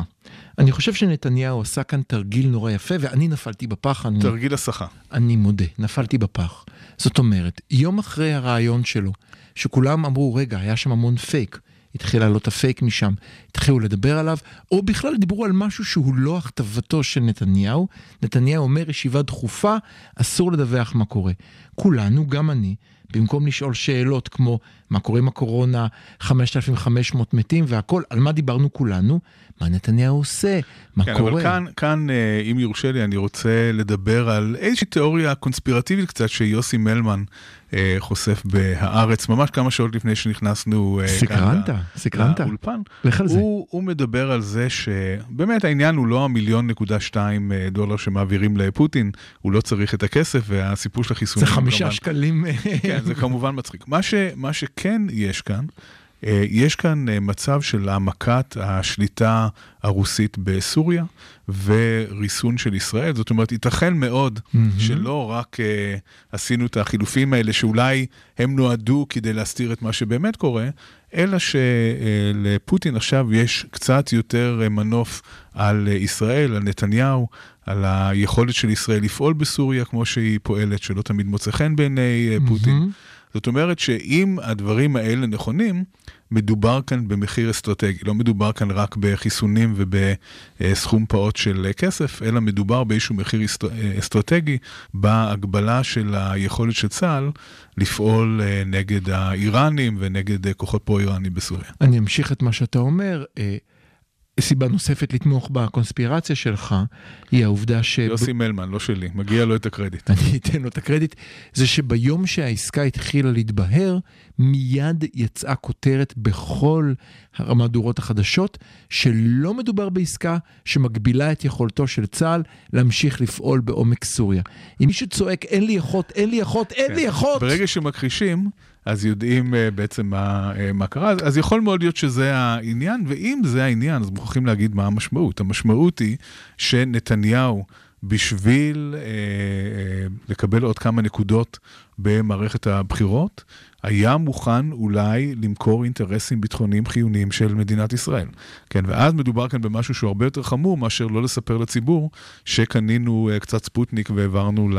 אני חושב שנתניהו עשה כאן תרגיל נורא יפה, ואני נפלתי בפח, אני, תרגיל הסחה. אני מודה, נפלתי בפח. זאת אומרת, יום אחרי הרעיון שלו, שכולם אמרו, רגע, היה שם המון פייק, התחיל לעלות הפייק משם, התחילו לדבר עליו, או בכלל דיברו על משהו שהוא לא הכתבתו של נתניהו. נתניהו אומר, ישיבה דחופה, אסור לדווח מה קורה. כולנו, גם אני, במקום לשאול שאלות כמו מה קורה עם הקורונה, 5,500 מתים והכל, על מה דיברנו כולנו? מה נתניהו עושה? מה כן, קורה? אבל כאן, כאן, אה, אם יורשה לי, אני רוצה לדבר על איזושהי תיאוריה קונספירטיבית קצת שיוסי מלמן אה, חושף בהארץ, ממש כמה שעות לפני שנכנסנו אה, סקרנת, כאן סקרנת. לאולפן. לך על זה. הוא, הוא מדבר על זה שבאמת העניין הוא לא המיליון נקודה שתיים אה, דולר שמעבירים לפוטין, הוא לא צריך את הכסף, והסיפור של זה החיסונים... חמישה שקלים. כן, זה כמובן מצחיק. מה, ש, מה שכן יש כאן, אה, יש כאן אה, מצב של העמקת השליטה הרוסית בסוריה וריסון של ישראל. זאת אומרת, ייתכן מאוד מהמם. שלא רק אה, עשינו את החילופים האלה, שאולי הם נועדו כדי להסתיר את מה שבאמת קורה, אלא שלפוטין עכשיו יש קצת יותר אה, מנוף על אה, ישראל, על נתניהו, על היכולת של ישראל לפעול בסוריה כמו שהיא פועלת, שלא תמיד מוצא חן בעיני אה, פוטין. מהמם. זאת אומרת שאם הדברים האלה נכונים, מדובר כאן במחיר אסטרטגי. לא מדובר כאן רק בחיסונים ובסכום פעוט של כסף, אלא מדובר באיזשהו מחיר אסט- אסטרטגי בהגבלה של היכולת של צה"ל לפעול אה, נגד האיראנים ונגד אה, כוחות פרו-איראנים בסוריה. אני אמשיך את מה שאתה אומר. סיבה נוספת לתמוך בקונספירציה שלך היא העובדה ש... יוסי מלמן, לא שלי, מגיע לו את הקרדיט. אני אתן לו את הקרדיט, זה שביום שהעסקה התחילה להתבהר, מיד יצאה כותרת בכל המהדורות החדשות, שלא מדובר בעסקה שמגבילה את יכולתו של צה"ל להמשיך לפעול בעומק סוריה. אם מישהו צועק, אין לי אחות, אין לי אחות, אין לי אחות! כן. ברגע שמכחישים, אז יודעים uh, בעצם מה, uh, מה קרה, אז, יכול מאוד להיות שזה העניין, ואם זה העניין, אז מוכרחים להגיד מה המשמעות. המשמעות היא שנתניהו, בשביל uh, uh, לקבל עוד כמה נקודות במערכת הבחירות, היה מוכן אולי למכור אינטרסים ביטחוניים חיוניים של מדינת ישראל. כן, ואז מדובר כאן במשהו שהוא הרבה יותר חמור מאשר לא לספר לציבור שקנינו uh, קצת ספוטניק והעברנו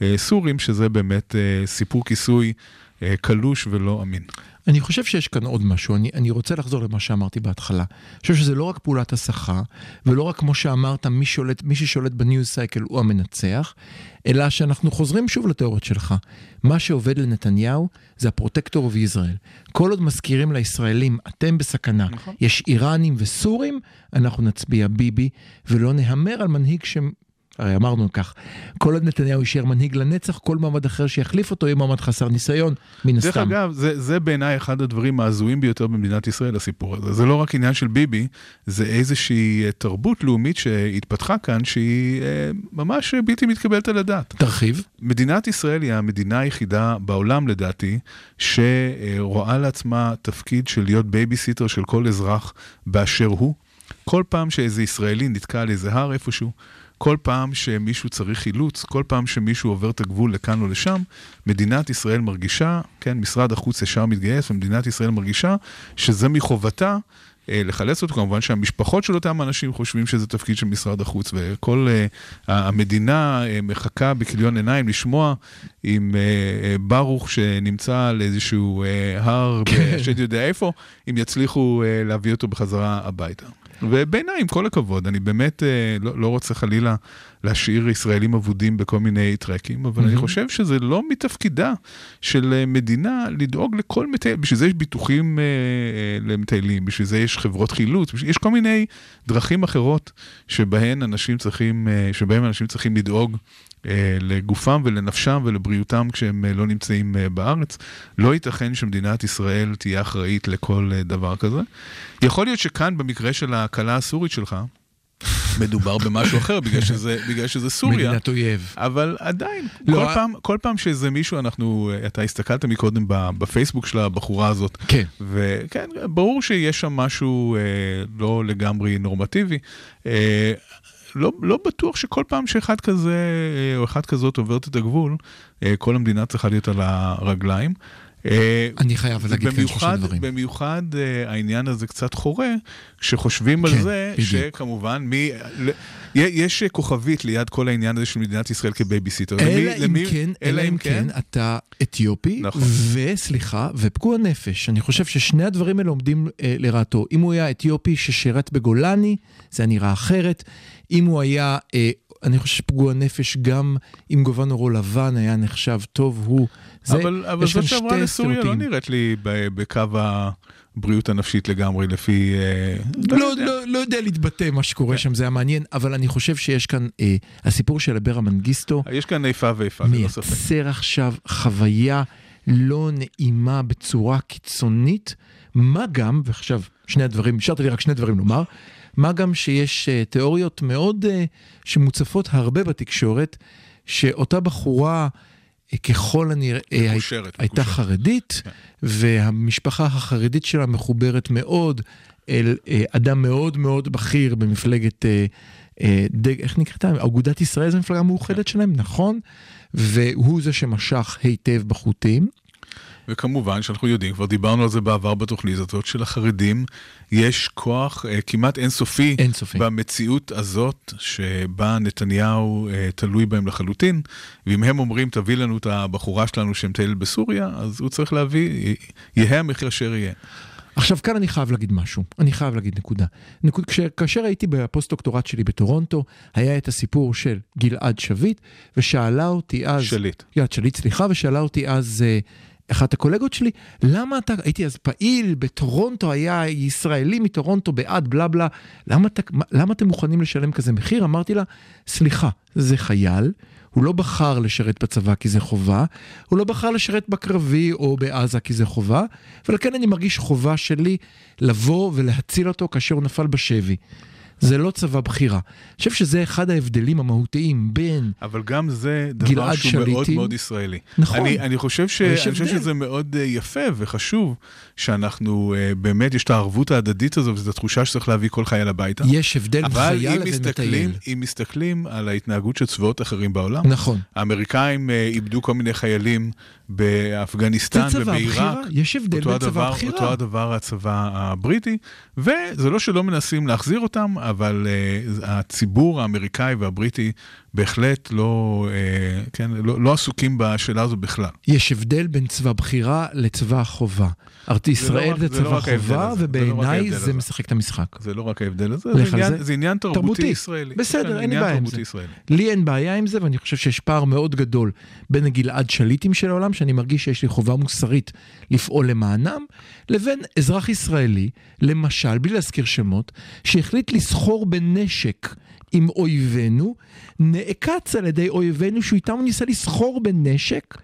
לסורים, שזה באמת אה, סיפור כיסוי קלוש ולא אמין. אני חושב שיש כאן עוד משהו, אני, אני רוצה לחזור למה שאמרתי בהתחלה. אני חושב שזה לא רק פעולת הסחה, ולא רק כמו שאמרת, מי, שולט, מי ששולט ב news cycle הוא המנצח, אלא שאנחנו חוזרים שוב לתיאוריות שלך. מה שעובד לנתניהו זה ה protector of Israel. כל עוד מזכירים לישראלים, אתם בסכנה, נכון. יש איראנים וסורים, אנחנו נצביע ביבי, ולא נהמר על מנהיג ש... הרי אמרנו כך, כל עוד נתניהו יישאר מנהיג לנצח, כל מועמד אחר שיחליף אותו יהיה מועמד חסר ניסיון, מן הסתם. דרך אגב, זה, זה בעיניי אחד הדברים ההזויים ביותר במדינת ישראל, הסיפור הזה. זה לא רק עניין של ביבי, זה איזושהי אה, תרבות לאומית שהתפתחה כאן, שהיא אה, ממש בלתי מתקבלת על הדעת. תרחיב. מדינת ישראל היא המדינה היחידה בעולם, לדעתי, שרואה לעצמה תפקיד של להיות בייביסיטר של כל אזרח באשר הוא. כל פעם שאיזה ישראלי נתקע על איזה הר איפשהו, כל פעם שמישהו צריך חילוץ, כל פעם שמישהו עובר את הגבול לכאן או לשם, מדינת ישראל מרגישה, כן, משרד החוץ ישר מתגייס, ומדינת ישראל מרגישה שזה מחובתה אה, לחלץ אותו, כמובן שהמשפחות של אותם אנשים חושבים שזה תפקיד של משרד החוץ, וכל אה, המדינה אה, מחכה בכיליון עיניים לשמוע אם אה, ברוך שנמצא על איזשהו הר, כן. שאתה יודע איפה, אם יצליחו להביא אותו בחזרה הביתה. ובעיניי, עם כל הכבוד, אני באמת אה, לא, לא רוצה חלילה להשאיר ישראלים אבודים בכל מיני טרקים, אבל אני חושב שזה לא מתפקידה של אה, מדינה לדאוג לכל מטייל, בשביל זה יש ביטוחים אה, אה, למטיילים, בשביל זה יש חברות חילוץ, בשביל, יש כל מיני דרכים אחרות שבהן אנשים צריכים, אה, שבהם אנשים צריכים לדאוג. אה, לגופם ולנפשם ולבריאותם כשהם אה, לא נמצאים אה, בארץ. לא ייתכן שמדינת ישראל תהיה אחראית לכל דבר כזה. יכול להיות שכאן, במקרה של הכלה הסורית שלך, מדובר במשהו אחר, בגלל שזה, בגלל שזה סוריה. מדינת אויב. אבל עדיין, לא, כל, פעם, כל פעם שאיזה מישהו, אנחנו, אתה הסתכלת מקודם בפייסבוק של הבחורה הזאת, כן. וכן, ברור שיש שם משהו אה, לא לגמרי נורמטיבי. אה, לא, לא בטוח שכל פעם שאחד כזה אה, או אחת כזאת עוברת את הגבול, אה, כל המדינה צריכה להיות על הרגליים. אה, אני חייב להגיד כאן שלושה דברים. במיוחד אה, העניין הזה קצת חורה, כשחושבים על כן, זה. שכמובן, יש אה, כוכבית ליד כל העניין הזה של מדינת ישראל כבייביסיטר. אלא אם כן, אלא אם כן אתה אתיופי, נכון. וסליחה, ופגוע נפש. אני חושב ששני הדברים האלה עומדים לרעתו. אם הוא היה אתיופי ששירת בגולני, זה היה נראה אחרת. אם הוא היה, אני חושב שפגוע נפש, גם אם גובן עורו לבן היה נחשב טוב, הוא... זה, אבל, אבל זאת שעברה לסוריה לא. נראית לי בקו הבריאות הנפשית לגמרי, לפי... אה, לא, יודע. לא, לא יודע להתבטא מה שקורה שם, זה היה מעניין, אבל אני חושב שיש כאן, אה, הסיפור של אברה מנגיסטו, יש כאן איפה ואיפה, ללא ספק. מייצר עכשיו חוויה לא נעימה בצורה קיצונית, מה גם, ועכשיו שני הדברים, השארת לי רק שני דברים לומר, מה גם שיש uh, תיאוריות מאוד uh, שמוצפות הרבה בתקשורת, שאותה בחורה uh, ככל הנראה מקושרת, הייתה מקושרת. חרדית, כן. והמשפחה החרדית שלה מחוברת מאוד אל uh, אדם מאוד מאוד בכיר במפלגת... Uh, אה, דג, איך נקראת? אגודת ישראל זו מפלגה מאוחדת שלהם, נכון? והוא זה שמשך היטב בחוטים. וכמובן שאנחנו יודעים, כבר דיברנו על זה בעבר בתוכנית הזאת, שלחרדים יש כוח אה, כמעט אינסופי, אינסופי. במציאות הזאת, שבה נתניהו אה, תלוי בהם לחלוטין, ואם הם אומרים, תביא לנו את הבחורה שלנו שמטיילת בסוריה, אז הוא צריך להביא, יהא המחיר אשר יהיה. עכשיו כאן אני חייב להגיד משהו, אני חייב להגיד נקודה. נקוד, כש, כאשר הייתי בפוסט-דוקטורט שלי בטורונטו, היה את הסיפור של גלעד שליט, ושאלה אותי אז... שליט. גלעד שליט, סליחה, ושאלה אותי אז אה, אחת הקולגות שלי, למה אתה, הייתי אז פעיל בטורונטו, היה ישראלי מטורונטו בעד בלה בלה, למה, אתה, מה- למה אתם מוכנים לשלם כזה מחיר? אמרתי לה, סליחה, זה חייל. הוא לא בחר לשרת בצבא כי זה חובה, הוא לא בחר לשרת בקרבי או בעזה כי זה חובה, ולכן אני מרגיש חובה שלי לבוא ולהציל אותו כאשר הוא נפל בשבי. זה לא צבא בחירה. אני חושב שזה אחד ההבדלים המהותיים בין אבל גם זה דבר שהוא מאוד שליטים. מאוד ישראלי. נכון. אני, אני, חושב, ש... אבל אני חושב. שזה מאוד אה, יפה וחשוב שאנחנו, אה, באמת, יש את הערבות ההדדית הזו, וזו התחושה שצריך להביא כל חייל הביתה. יש הבדל בין אבל חייל לבין מטייל. אם מסתכלים על ההתנהגות של צבאות אחרים בעולם, נכון. האמריקאים אה, איבדו כל מיני חיילים באפגניסטן ובעיראק. יש הבדל בין צבא הדבר, בחירה. אותו הדבר הצבא הבריטי, וזה לא שלא מנסים להחזיר אותם, אבל uh, הציבור האמריקאי והבריטי בהחלט לא, uh, כן, לא, לא עסוקים בשאלה הזו בכלל. יש הבדל בין צבא בחירה לצבא חובה. ארתי זה לא ישראל רק- זה זה לא צבא רק ההבדל חובה, הזה, זה לא ובעיניי זה. משחק את המשחק. זה לא רק ההבדל הזה, זה עניין, זה. זה עניין תרבותי, תרבותי. ישראלי. בסדר, כן, אין לי בעיה עם זה. ישראלי. לי אין בעיה עם זה, ואני חושב שיש פער מאוד גדול בין הגלעד שליטים של העולם, שאני מרגיש שיש לי חובה מוסרית לפעול למענם, לבין אזרח ישראלי, למשל, בלי להזכיר שמות, שהחליט לסחור בנשק עם אויבינו, נעקץ על ידי אויבינו, שאיתם הוא ניסה לסחור בנשק,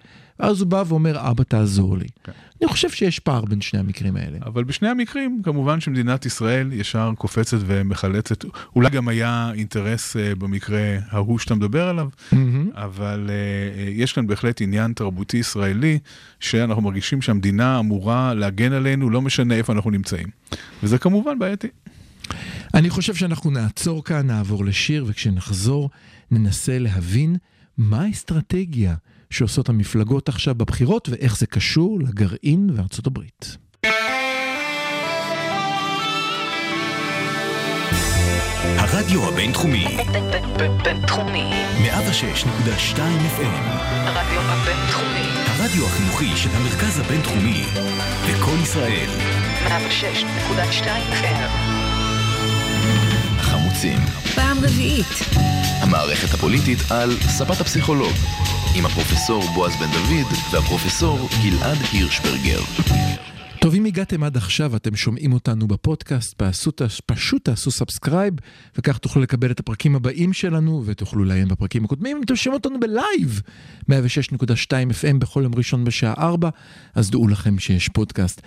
ואז הוא בא ואומר, אבא תעזור לי. כן. אני חושב שיש פער בין שני המקרים האלה. אבל בשני המקרים, כמובן שמדינת ישראל ישר קופצת ומחלצת. אולי גם היה אינטרס אה, במקרה ההוא שאתה מדבר עליו, מהמם. אבל אה, אה, יש כאן בהחלט עניין תרבותי ישראלי, שאנחנו מרגישים שהמדינה אמורה להגן עלינו, לא משנה איפה אנחנו נמצאים. וזה כמובן בעייתי. אני חושב שאנחנו נעצור כאן, נעבור לשיר, וכשנחזור ננסה להבין מה האסטרטגיה שעושות המפלגות עכשיו בבחירות ואיך זה קשור לגרעין וארצות הברית. הרדיו הבינתחומי, בינתחומי. 106.2 FM, הרדיו הבינתחומי. הרדיו החינוכי של המרכז הבינתחומי, לקום ישראל, 106.2 FM. החמוצים, פעם רביעית. המערכת הפוליטית על ספת הפסיכולוג, עם הפרופסור בועז בן דוד והפרופסור גלעד הירשברגר. טוב, אם הגעתם עד עכשיו, אתם שומעים אותנו בפודקאסט, תעשו, פשוט תעשו subscribe, וכך תוכלו לקבל את הפרקים הבאים שלנו, ותוכלו לעיין בפרקים הקודמים. אם אתם שומעים אותנו בלייב, 106.2 FM בכל יום ראשון בשעה 4, אז דעו לכם שיש פודקאסט.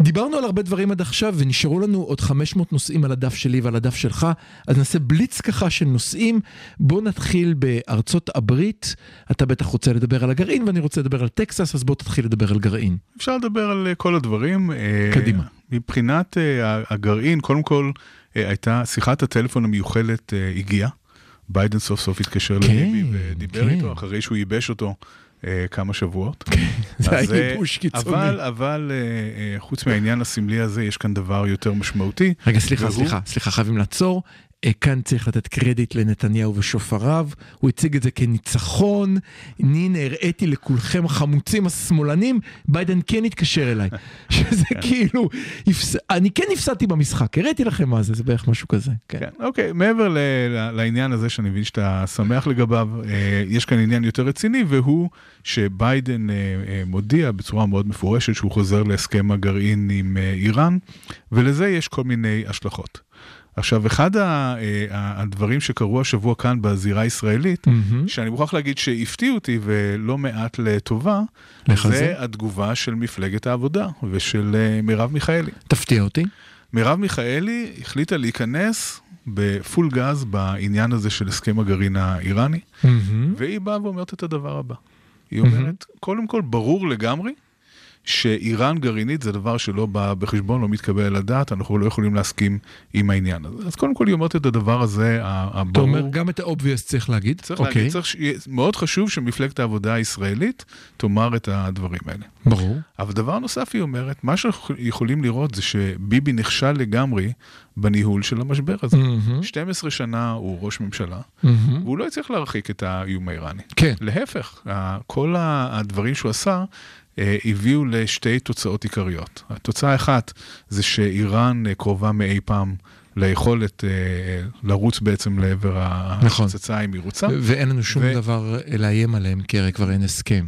דיברנו על הרבה דברים עד עכשיו ונשארו לנו עוד 500 נושאים על הדף שלי ועל הדף שלך, אז נעשה בליץ ככה של נושאים. בוא נתחיל בארצות הברית, אתה בטח רוצה לדבר על הגרעין ואני רוצה לדבר על טקסס, אז בוא תתחיל לדבר על גרעין. אפשר לדבר על אה, כל הדברים. אה, קדימה. מבחינת אה, הגרעין, קודם כל הייתה שיחת הטלפון המיוחלת הגיעה. ביידן סוף סוף התקשר כן, לביבי ודיבר כן. איתו אחרי שהוא ייבש אותו כמה שבועות. (laughs) זה אז, היה אה, ייבוש קיצוני. אבל, אבל אה, אה, חוץ מהעניין הסמלי הזה, יש כאן דבר יותר משמעותי. רגע, סליחה, והוא- סליחה, סליחה, חייבים לעצור. אה, כאן צריך לתת קרדיט לנתניהו ושופריו, הוא הציג את זה כניצחון, הנה הראיתי לכולכם החמוצים השמאלנים, ביידן כן התקשר אליי, (laughs) שזה כאילו, הפס... אני כן הפסדתי במשחק, הראיתי לכם מה זה, זה בערך משהו כזה, כן. כן, אוקיי, מעבר ל- לעניין הזה שאני מבין שאתה שמח לגביו, אה, יש כאן עניין יותר רציני, והוא שביידן אה, מודיע בצורה מאוד מפורשת שהוא חוזר להסכם הגרעין עם איראן, ולזה יש כל מיני השלכות. עכשיו, אחד ה- אה, ה- הדברים שקרו השבוע כאן בזירה הישראלית, מהמם. שאני מוכרח להגיד שהפתיע אותי ולא מעט לטובה, לך זה? התגובה של מפלגת העבודה ושל אה, מרב מיכאלי. תפתיע אותי. מרב מיכאלי החליטה להיכנס בפול גז בעניין הזה של הסכם הגרעין האיראני, מהמם. והיא באה ואומרת את הדבר הבא. היא אומרת, קודם כל, ברור לגמרי שאיראן גרעינית זה דבר שלא בא בחשבון, לא מתקבל על הדעת, אנחנו לא יכולים להסכים עם העניין הזה. אז קודם כל היא אומרת את הדבר הזה, ה- אתה הברור. אומר גם את ה-obvious צריך להגיד? צריך אוקיי, להגיד, צריך, שיהיה- מאוד חשוב שמפלגת העבודה הישראלית תאמר את הדברים האלה. ברור. אבל דבר נוסף היא אומרת, מה שאנחנו יכולים לראות זה שביבי נכשל לגמרי בניהול של המשבר הזה. מהמם. 12 שנה הוא ראש ממשלה, מהמם. והוא לא הצליח להרחיק את האיום האיראני. כן. להפך, כל הדברים שהוא עשה הביאו לשתי תוצאות עיקריות. התוצאה האחת זה שאיראן אה, קרובה מאי פעם ליכולת אה, לרוץ בעצם לעבר נכון. הפצצה אם היא רוצה. ואין לנו שום ו- דבר לאיים עליהם, כי הרי כבר אין הסכם.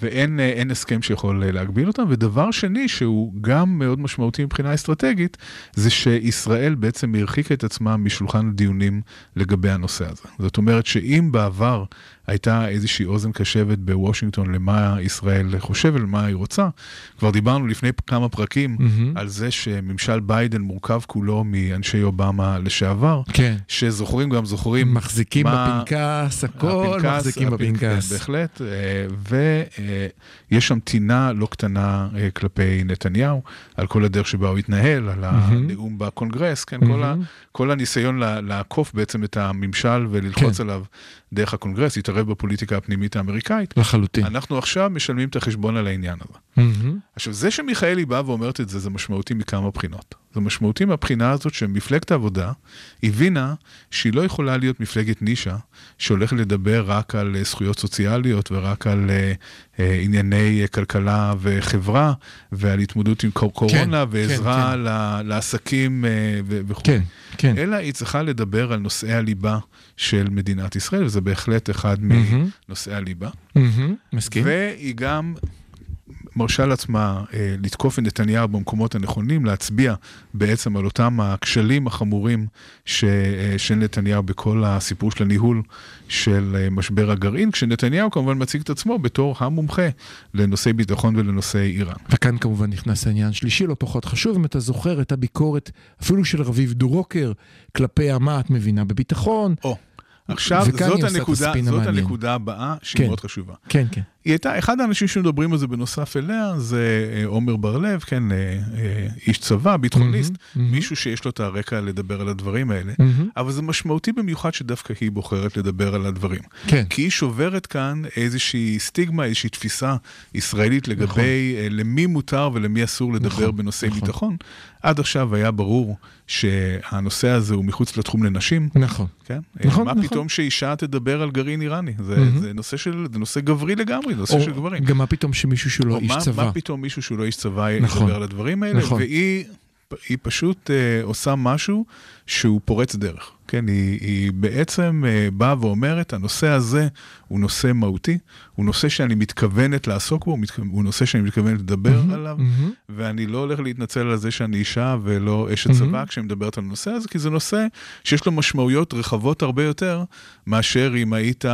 ואין אה, אין הסכם שיכול אה, להגביל אותם. ודבר שני, שהוא גם מאוד משמעותי מבחינה אסטרטגית, זה שישראל בעצם הרחיקה את עצמה משולחן הדיונים לגבי הנושא הזה. זאת אומרת שאם בעבר הייתה איזושהי אוזן קשבת בוושינגטון למה ישראל חושב ולמה היא רוצה, כבר דיברנו לפני כמה פרקים מהמם. על זה שממשל ביידן מורכב כולו מאנשי אובמה לשעבר. כן. שזוכרים גם זוכרים מחזיקים מה- בפנקס, הכל מחזיקים הפנק- בפנקס. בהחלט, ויש שם טינה לא קטנה אה, כלפי נתניהו, על כל הדרך שבה הוא התנהל, על הנאום בקונגרס, כן, כל ה-. כל הניסיון לעקוף בעצם את הממשל וללחוץ כן. עליו דרך הקונגרס, להתערב בפוליטיקה הפנימית האמריקאית. לחלוטין. אנחנו עכשיו משלמים את החשבון על העניין הזה. מהמם. עכשיו, זה שמיכאלי באה ואומרת את זה, זה משמעותי מכמה בחינות. זה משמעותי מהבחינה הזאת שמפלגת העבודה הבינה שהיא לא יכולה להיות מפלגת נישה שהולכת לדבר רק על אה, זכויות סוציאליות ורק על אה, ענייני כלכלה וחברה ועל התמודדות עם קור- קורונה כן, ועזרה כן. ל- לעסקים ו- וכו'. כן, כן. אלא היא צריכה לדבר על נושאי הליבה של מדינת ישראל, וזה בהחלט אחד מהמם. מנושאי הליבה. מהמם. מסכים? והיא גם מרשה לעצמה אה, לתקוף את נתניהו במקומות הנכונים, להצביע בעצם על אותם הכשלים החמורים ש, אה, של נתניהו בכל הסיפור של הניהול של אה, משבר הגרעין, כשנתניהו כמובן מציג את עצמו בתור המומחה לנושאי ביטחון ולנושאי איראן. וכאן כמובן נכנס העניין שלישי, לא פחות חשוב, אם אתה זוכר את הביקורת אפילו של רביב דרוקר כלפי מה את מבינה בביטחון. או, עכשיו זאת הנקודה, זאת המעניין. הנקודה הבאה שהיא כן. מאוד חשובה. כן, כן. היא הייתה, אחד האנשים שמדברים על זה בנוסף אליה זה אה, עומר בר-לב, כן, אה, אה, איש צבא, ביטחוניסט, מהמם, מישהו שיש לו את הרקע לדבר על הדברים האלה, מהמם. אבל זה משמעותי במיוחד שדווקא היא בוחרת לדבר על הדברים. כן. כי היא שוברת כאן איזושהי סטיגמה, איזושהי תפיסה ישראלית לגבי נכון. למי מותר ולמי אסור לדבר נכון, בנושאי נכון. ביטחון. עד עכשיו היה ברור שהנושא הזה הוא מחוץ לתחום לנשים. נכון. כן? נכון, מה נכון. פתאום שאישה תדבר על גרעין איראני? זה, מהמם. זה נושא של, זה נושא גברי לגמרי, זה נושא של גברים. גם מה פתאום שמישהו שהוא לא איש מה, צבא. מה פתאום מישהו שהוא לא איש צבא נכון. ידבר על הדברים האלה? נכון. והיא היא פשוט אה, עושה משהו שהוא פורץ דרך. כן, היא, היא בעצם אה, באה ואומרת, הנושא הזה הוא נושא מהותי, הוא נושא שאני מתכוונת לעסוק בו, הוא, נושא שאני מתכוונת לדבר מהמם, עליו, מהמם. ואני לא הולך להתנצל על זה שאני אישה ולא אשת. צבא כשאני מדברת על הנושא הזה, כי זה נושא שיש לו משמעויות רחבות הרבה יותר מאשר אם היית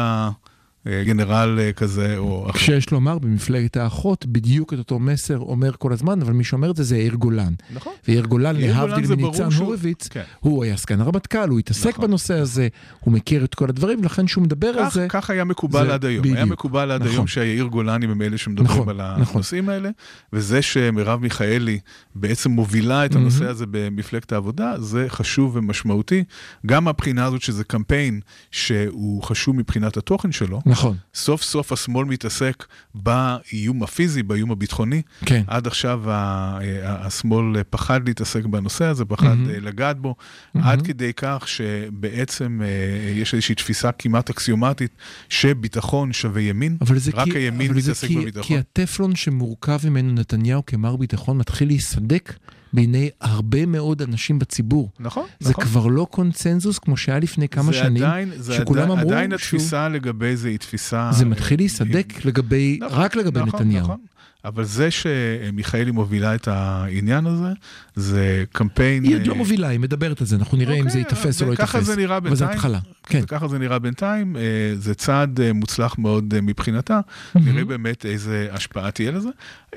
גנרל אה, כזה או אחר. כשיש לומר במפלגת האחות בדיוק את אותו מסר אומר כל הזמן אבל מי שאומר את זה זה יאיר גולן. נכון. ויאיר גולן להבדיל מניצן שהוא- הורוביץ כן. הוא היה סגן הרמטכ"ל הוא התעסק נכון. בנושא הזה הוא מכיר את כל הדברים ולכן שהוא מדבר על זה כך היה מקובל זה עד היום. היה. מקובל עד נכון. היום שהיאיר גולני הם אלה שמדברים נכון, על נכון. הנושאים האלה, וזה שמרב מיכאלי בעצם מובילה את הנושא הזה במפלגת העבודה, זה חשוב ומשמעותי. גם מהבחינה הזאת שזה קמפיין שהוא חשוב מבחינת התוכן שלו. נכון סוף סוף השמאל מתעסק באיום הפיזי, באיום הביטחוני. כן עד עכשיו השמאל פחד להתעסק בנושא הזה, פחד. אה, לגעת בו, מהמם. עד כדי כך שבעצם אה, יש איזושהי תפיסה כמעט אקסיומטית שביטחון שווה ימין, אבל זה רק כי, הימין אבל זה מתעסק כי, בביטחון. כי הטפלון שמורכב ממנו נתניהו כמר ביטחון מתחיל להיסדק בעיני הרבה מאוד אנשים בציבור. נכון, זה נכון. כבר לא קונצנזוס כמו שהיה לפני כמה זה שנים, עדיין, זה שכולם עדיין, אמרו עדיין שהוא- התפיסה לגבי זה היא תפיסה... זה מתחיל אה, להיסדק לגבי, נכון, רק לגבי נכון, נתניהו. נכון. אבל זה שמיכאלי מובילה את העניין הזה, זה קמפיין... היא עוד לא אה, מובילה, היא מדברת על זה, אנחנו נראה אם זה אוקיי, ייתפס או לא ייתפס. זה נראה אבל זה בינתיים. התחלה, כן. וככה זה נראה בינתיים, זה צעד אה, מוצלח מאוד אה, מבחינתה, נראה באמת איזה השפעה תהיה לזה.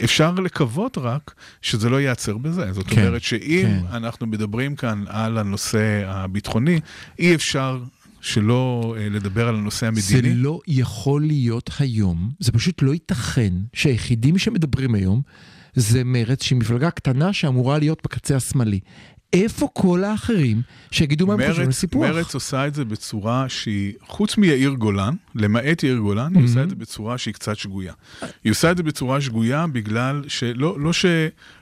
אפשר לקוות רק שזה לא ייעצר בזה. זאת כן, אומרת שאם כן. אנחנו מדברים כאן על הנושא הביטחוני, אי אפשר שלא אה, לדבר על הנושא זה המדיני. לא יכול להיות היום, זה פשוט לא ייתכן שהיחידים שמדברים היום זה מרצ, שהיא מפלגה קטנה שאמורה להיות בקצה השמאלי. איפה כל האחרים שיגידו מה הם חושבים על מרץ, סיפוח? מרץ עושה את זה בצורה שהיא, חוץ מיאיר גולן, למעט יאיר גולן, היא עושה את זה בצורה שהיא קצת שגויה. היא עושה את זה בצורה שגויה בגלל שלא לא ש,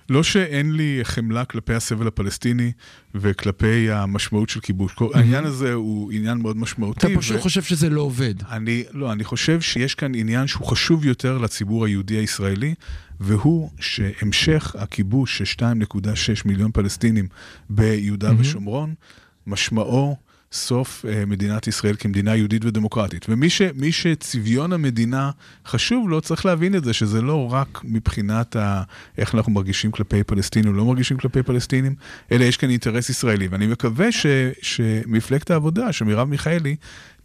לא שאין לי חמלה כלפי הסבל הפלסטיני וכלפי המשמעות של כיבוש. העניין הזה הוא עניין מאוד משמעותי. אתה פשוט ו- חושב שזה לא עובד. אני, לא, אני חושב שיש כאן עניין שהוא חשוב יותר לציבור היהודי הישראלי, והוא שהמשך הכיבוש של 2.6 מיליון פלסטינים ביהודה מהמם. ושומרון, משמעו סוף אה, מדינת ישראל כמדינה יהודית ודמוקרטית. ומי ש, שצביון המדינה חשוב לו, צריך להבין את זה, שזה לא רק מבחינת ה, איך אנחנו מרגישים כלפי פלסטינים או לא מרגישים כלפי פלסטינים, אלא יש כאן אינטרס ישראלי. ואני מקווה ש, שמפלגת העבודה, שמרב מיכאלי,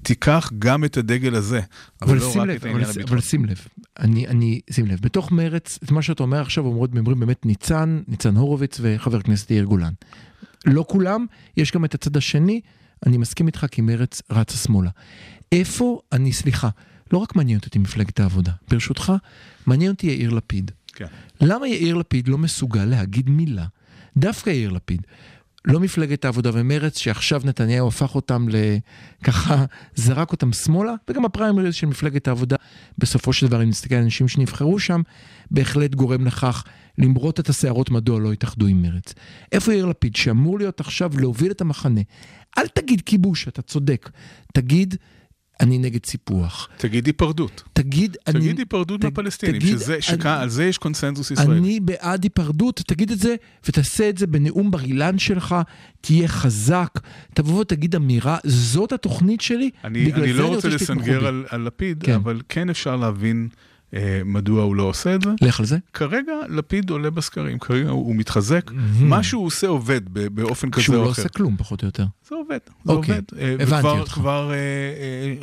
תיקח גם את הדגל הזה, אבל ולא שים רק לב, את אבל, העניין הביטחוני. אבל שים לב, אני, אני, שים לב, בתוך מרץ, את מה שאתה אומר עכשיו אומרות, אומרים באמת ניצן, ניצן הורוביץ וחבר הכנסת יאיר גולן. לא כולם, יש גם את הצד השני, אני מסכים איתך כי מרץ רצה שמאלה. איפה, אני, סליחה, לא רק מעניין אותי מפלגת העבודה, ברשותך, מעניין אותי יאיר לפיד. כן. למה יאיר לפיד לא מסוגל להגיד מילה? דווקא יאיר לפיד. לא מפלגת העבודה ומרץ, שעכשיו נתניהו הפך אותם ל... ככה זרק אותם שמאלה, וגם הפריימריז של מפלגת העבודה, בסופו של דבר, אם נסתכל על אנשים שנבחרו שם, בהחלט גורם לכך למרות את השערות מדוע לא התאחדו עם מרץ. איפה יאיר לפיד, שאמור להיות עכשיו להוביל את המחנה? אל תגיד כיבוש, אתה צודק. תגיד, אני נגד סיפוח. תגיד היפרדות. תגיד, אני... תגיד היפרדות ת- מהפלסטינים, תגיד, שזה- אני- שעל זה יש קונסנזוס ישראלי. אני בעד היפרדות, תגיד את זה, ותעשה את זה בנאום בר אילן שלך, תהיה חזק, תבוא ותגיד אמירה, זאת התוכנית שלי, אני, בגלל אני זה לא רוצה שתתמכו לסנגר בי." על, על לפיד, כן. אבל כן אפשר להבין מדוע הוא לא עושה את זה. לך על זה. כרגע לפיד עולה בסקרים, כרגע הוא, הוא מתחזק. Mhm. מה שהוא עושה עובד ב- באופן כזה או לא אחר. עושה כלום, פחות או יותר. זה עובד, זה אוקיי, עובד. אה, הבנתי וכבר, אותך. כבר אה, אה,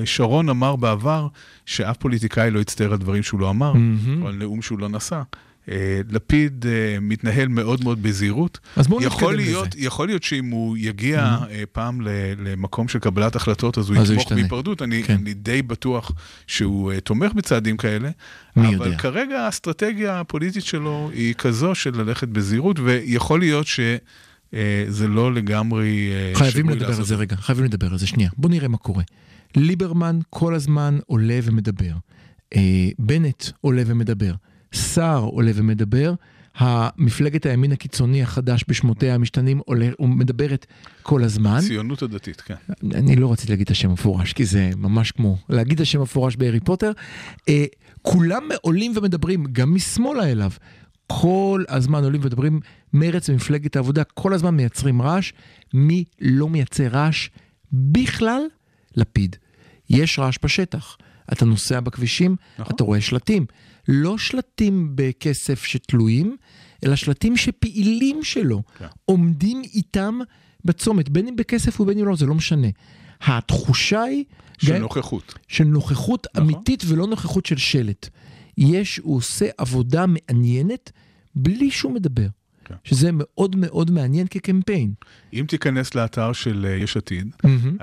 אה, שרון אמר בעבר שאף פוליטיקאי לא יצטער על דברים שהוא לא אמר, מהמם. או על נאום שהוא לא נשא. אה, לפיד אה, מתנהל מאוד מאוד בזהירות. אז בואו נתקדם להיות, לזה. יכול להיות שאם הוא יגיע אה, פעם למקום של קבלת החלטות, אז הוא אז יתמוך. בהיפרדות. אני, כן. אני די בטוח שהוא תומך בצעדים כאלה. מי אבל יודע? כרגע האסטרטגיה הפוליטית שלו היא כזו של ללכת בזהירות, ויכול להיות שזה לא לגמרי... חייבים לדבר על לעשות זה את רגע, חייבים לדבר על זה שנייה. בוא נראה מה קורה. ליברמן כל הזמן עולה ומדבר. בנט עולה ומדבר. סער עולה ומדבר. המפלגת הימין הקיצוני החדש בשמותיה המשתנים עולה ומדברת כל הזמן. הציונות הדתית, כן. אני לא רציתי להגיד את השם המפורש, כי זה ממש כמו להגיד את השם המפורש בהארי פוטר. אה, כולם עולים ומדברים, גם משמאלה אליו. כל הזמן עולים ומדברים, מרץ ומפלגת העבודה כל הזמן מייצרים רעש. מי לא מייצר רעש בכלל? לפיד. יש רעש בשטח. אתה נוסע בכבישים, נכון. אתה רואה שלטים. לא שלטים בכסף שתלויים, אלא שלטים שפעילים שלו כן. עומדים איתם בצומת, בין אם בכסף ובין אם לא, זה לא משנה. התחושה היא של גם- נוכחות. של נוכחות נכון. אמיתית ולא נוכחות של שלט. יש, הוא עושה עבודה מעניינת בלי שהוא מדבר. כן. שזה מאוד מאוד מעניין כקמפיין. אם תיכנס לאתר של אה, יש עתיד,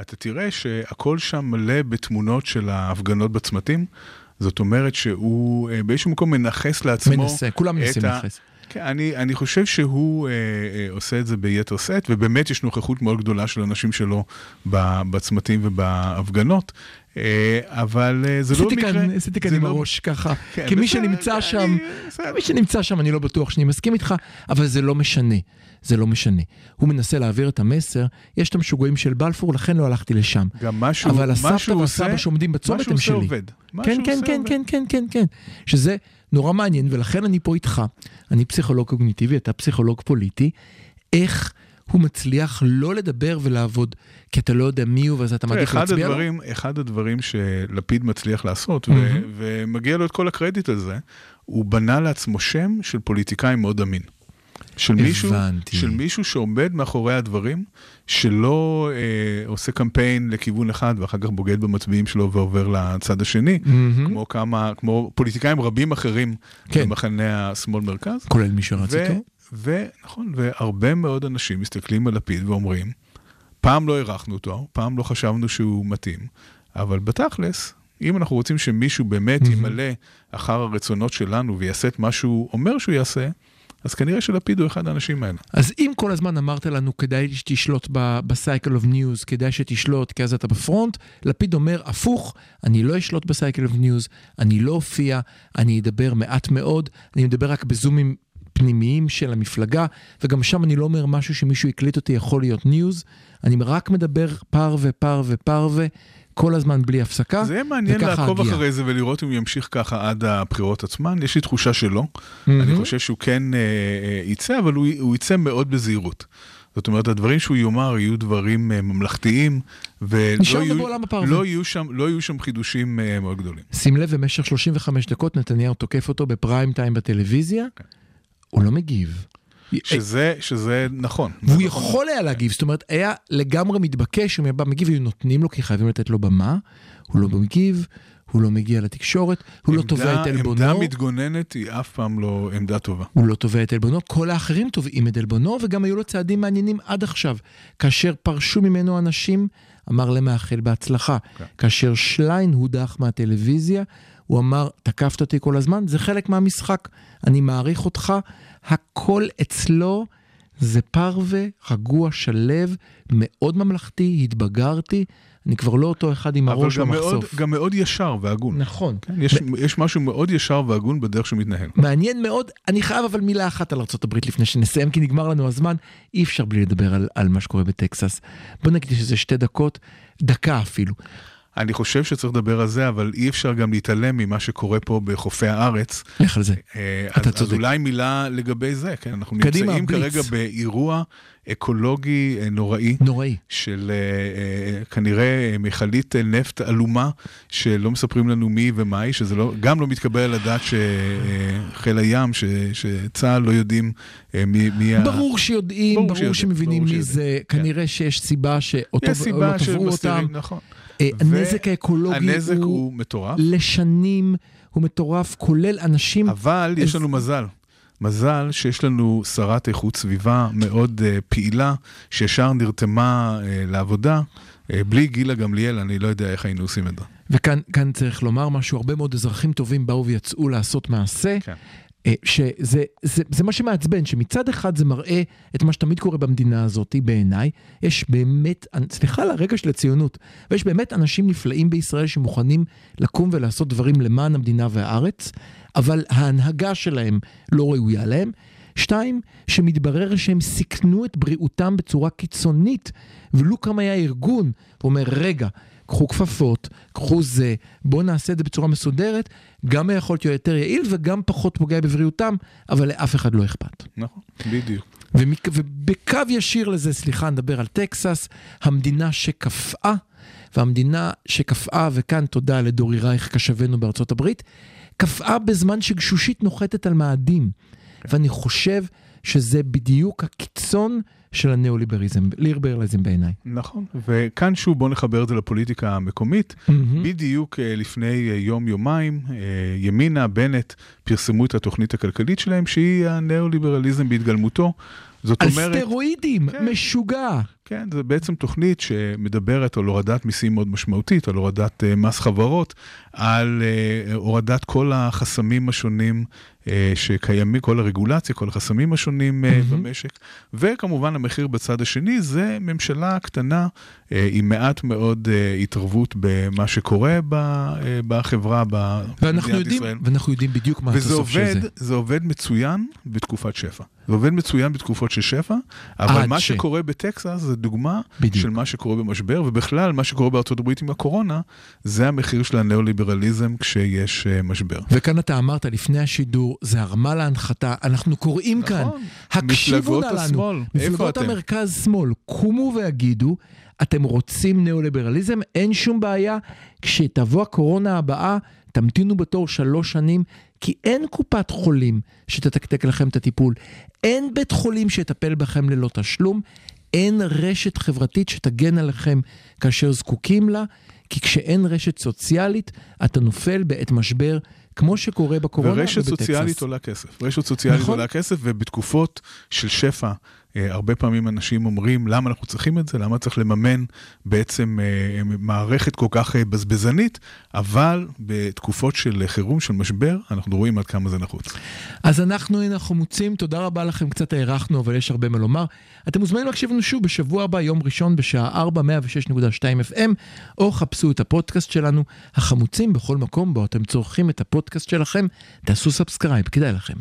אתה תראה שהכל שם מלא בתמונות של ההפגנות בצמתים. זאת אומרת שהוא אה, באיזשהו מקום מנכס לעצמו... מנסה, כולם מנסים לנכס. כן, אני, אני חושב שהוא אה, אה, עושה את זה ביתר שאת, ובאמת יש נוכחות מאוד גדולה של אנשים שלו בצמתים ובהפגנות, אה, אבל אה, זה לא מקרה... עשיתי כאן עם לא- הראש ככה, כן, כמי בסדר, שנמצא שם. מי שנמצא שם אני לא בטוח שאני מסכים איתך, אבל זה לא משנה, זה לא משנה. הוא מנסה להעביר את המסר, יש את המשוגעים של בלפור, לכן לא הלכתי לשם. גם משהו, אבל הסבתא והסבא עושה- שעומדים בצומת הם עושה שלי. עובד. מה כן, שהוא כן, עושה כן, עובד. כן, כן, כן, כן. שזה נורא מעניין, ולכן אני פה איתך. אני פסיכולוג קוגניטיבי, אתה פסיכולוג פוליטי. איך הוא מצליח לא לדבר ולעבוד, כי אתה לא יודע מי הוא, ואז אתה מעדיף להצביע לו? הדברים, אחד הדברים שלפיד מצליח לעשות, ו- מהמם. ומגיע לו את כל הקרדיט על זה, הוא בנה לעצמו שם של פוליטיקאי מאוד אמין. של מישהו. של מישהו שעומד מאחורי הדברים, שלא אה, עושה קמפיין לכיוון אחד ואחר כך בוגד במצביעים שלו ועובר לצד השני, מהמם. כמו כמה, כמו פוליטיקאים רבים אחרים כן. במחנה השמאל-מרכז. כולל מי שרץ ו- איתו. ונכון, והרבה מאוד אנשים מסתכלים על לפיד ואומרים, פעם לא הערכנו אותו, פעם לא חשבנו שהוא מתאים, אבל בתכלס, אם אנחנו רוצים שמישהו באמת מהמם. ימלא אחר הרצונות שלנו ויעשה את מה שהוא אומר שהוא יעשה, אז כנראה שלפיד הוא אחד האנשים האלה. אז אם כל הזמן אמרת לנו כדאי שתשלוט ב cycle of news, כדאי שתשלוט כי אז אתה בפרונט, לפיד אומר הפוך, אני לא אשלוט ב cycle of news, אני לא אופיע, אני אדבר מעט מאוד, אני מדבר רק בזומים פנימיים של המפלגה, וגם שם אני לא אומר משהו שמישהו הקליט אותי יכול להיות news, אני רק מדבר פרווה פרווה פרווה, כל הזמן בלי הפסקה, זה יהיה מעניין לעקוב. אחרי זה ולראות אם הוא ימשיך ככה עד הבחירות עצמן. יש לי תחושה שלא. מהמם. אני חושב שהוא כן אה, אה, יצא, אבל הוא, הוא יצא מאוד בזהירות. זאת אומרת, הדברים שהוא יאמר יהיו דברים אה, ממלכתיים, ולא יהיו. לא יהיו, שם, לא יהיו שם חידושים אה, מאוד גדולים. שים לב, במשך 35 דקות נתניהו תוקף אותו בפריים טיים בטלוויזיה, הוא לא מגיב. שזה, שזה נכון. והוא נכון. יכול היה להגיב, זאת אומרת, היה לגמרי מתבקש היה בא מגיב, היו נותנים לו, כי חייבים לתת לו במה, הוא לא מגיב, הוא לא מגיע לתקשורת, הוא לא עמדה- תובע את עמדה עלבונו, מתגוננת היא אף פעם לא עמדה טובה. הוא לא תובע את עלבונו, כל האחרים תובעים את עלבונו, וגם היו לו צעדים מעניינים עד עכשיו. כאשר פרשו ממנו אנשים, אמר להם מאחל בהצלחה. כן. כאשר שליין הודח מהטלוויזיה, הוא אמר, תקפת אותי כל הזמן, זה חלק מהמשחק, אני מעריך אותך, הכל אצלו זה פרווה, רגוע, שלב, מאוד ממלכתי, התבגרתי, אני כבר לא אותו אחד עם אבל הראש גם מאוד, במחשוף. גם מאוד ישר והגון. נכון. כן, יש, יש משהו מאוד ישר והגון בדרך שהוא מתנהל. מעניין מאוד, אני חייב אבל מילה אחת על ארה"ב לפני שנסיים, כי נגמר לנו הזמן, אי אפשר בלי לדבר על, על מה שקורה בטקסס. בוא נגיד שזה שתי דקות, דקה אפילו. אני חושב שצריך לדבר על זה, אבל אי אפשר גם להתעלם ממה שקורה פה בחופי הארץ. לך על זה. אה, אתה צודק. אז אולי מילה לגבי זה, כן, אנחנו נמצאים. כרגע באירוע אקולוגי אה, נוראי. נוראי. של אה, אה, כנראה מכלית נפט עלומה, שלא מספרים לנו מי ומה היא, שזה לא, גם לא מתקבל על הדעת שחיל הים, ש, שצה"ל לא יודעים מי, מי ה... ברור שיודעים, ברור ברור, שיודעים, שמבינים ברור מי שיודעים. זה, כן. כנראה שיש סיבה שאותו יש לא סיבה תבעו אותם. שמסתירים, נכון. אה, ו- הנזק האקולוגי הנזק הוא הוא מטורף, לשנים, הוא מטורף, כולל אנשים... אבל יש אז- לנו מזל. מזל שיש לנו שרת איכות סביבה מאוד uh, פעילה, שישר נרתמה uh, לעבודה. Uh, בלי גילה גמליאל, אני לא יודע איך היינו עושים את זה. וכאן כאן צריך לומר משהו, הרבה מאוד אזרחים טובים באו ויצאו לעשות מעשה. כן. אה, שזה זה, זה מה שמעצבן, שמצד אחד זה מראה את מה שתמיד קורה במדינה הזאת, בעיניי. יש באמת, סליחה על הרגע של הציונות, ויש באמת אנשים נפלאים בישראל שמוכנים לקום ולעשות דברים למען המדינה והארץ, אבל ההנהגה שלהם לא ראויה להם. שתיים, שמתברר שהם סיכנו את בריאותם בצורה קיצונית, ולו קם היה ארגון ואומר, רגע, קחו כפפות, קחו זה, בואו נעשה את זה בצורה מסודרת, גם יכול להיות יותר יעיל וגם פחות פוגע בבריאותם, אבל לאף אחד לא אכפת. נכון, בדיוק. ומק... ובקו ישיר לזה, סליחה, נדבר על טקסס, המדינה שקפאה, והמדינה שקפאה, וכאן תודה לדורי רייך קשבנו בארצות הברית, קפאה בזמן שגשושית נוחתת על מאדים. ואני חושב שזה בדיוק הקיצון של הניאו-ליברליזם, ליברליזם בעיניי. נכון, וכאן שוב בואו נחבר את זה לפוליטיקה המקומית. Mm-hmm. בדיוק אה, לפני אה, יום-יומיים, אה, ימינה, בנט, פרסמו את התוכנית הכלכלית שלהם, שהיא הניאו-ליברליזם בהתגלמותו. זאת על אומרת... על סטרואידים, כן, משוגע. כן, זו בעצם תוכנית שמדברת על הורדת מיסים מאוד משמעותית, על הורדת uh, מס חברות, על uh, הורדת כל החסמים השונים uh, שקיימים, כל הרגולציה, כל החסמים השונים uh, mm-hmm. במשק, וכמובן המחיר בצד השני זה ממשלה קטנה uh, עם מעט מאוד uh, התערבות במה שקורה ב, uh, בחברה, במדינת ישראל. ואנחנו יודעים בדיוק מה הסוף של זה. וזה עובד מצוין בתקופת שפע. זה עובד מצוין בתקופות של שפע, אבל מה ש... שקורה בטקסס זה דוגמה בדיוק. של מה שקורה במשבר, ובכלל מה שקורה בארצות הברית עם הקורונה, זה המחיר של הניאו-ליברליזם כשיש uh, משבר. וכאן אתה אמרת לפני השידור, זה הרמה להנחתה, אנחנו קוראים נכון, כאן, הקשיבו נא לנו, השמאל, מפלגות המרכז-שמאל, קומו והגידו, אתם רוצים ניאו-ליברליזם, אין שום בעיה, כשתבוא הקורונה הבאה, תמתינו בתור שלוש שנים, כי אין קופת חולים שתתקתק לכם את הטיפול, אין בית חולים שיטפל בכם ללא תשלום, אין רשת חברתית שתגן עליכם כאשר זקוקים לה, כי כשאין רשת סוציאלית, אתה נופל בעת משבר, כמו שקורה בקורונה ובטקסס. ורשת סוציאלית עולה כסף. רשת סוציאלית נכון. עולה כסף, ובתקופות של שפע הרבה פעמים אנשים אומרים, למה אנחנו צריכים את זה? למה צריך לממן בעצם אה, מערכת כל כך אה, בזבזנית? אבל בתקופות של חירום, של משבר, אנחנו רואים עד כמה זה נחוץ. אז אנחנו היינו החמוצים, תודה רבה לכם, קצת הארכנו, אבל יש הרבה מה לומר. אתם מוזמנים להקשיב לנו שוב בשבוע הבא, יום ראשון בשעה 4, 106.2 FM, או חפשו את הפודקאסט שלנו, החמוצים, בכל מקום בו אתם צורכים את הפודקאסט שלכם, תעשו subscribe, כדאי לכם.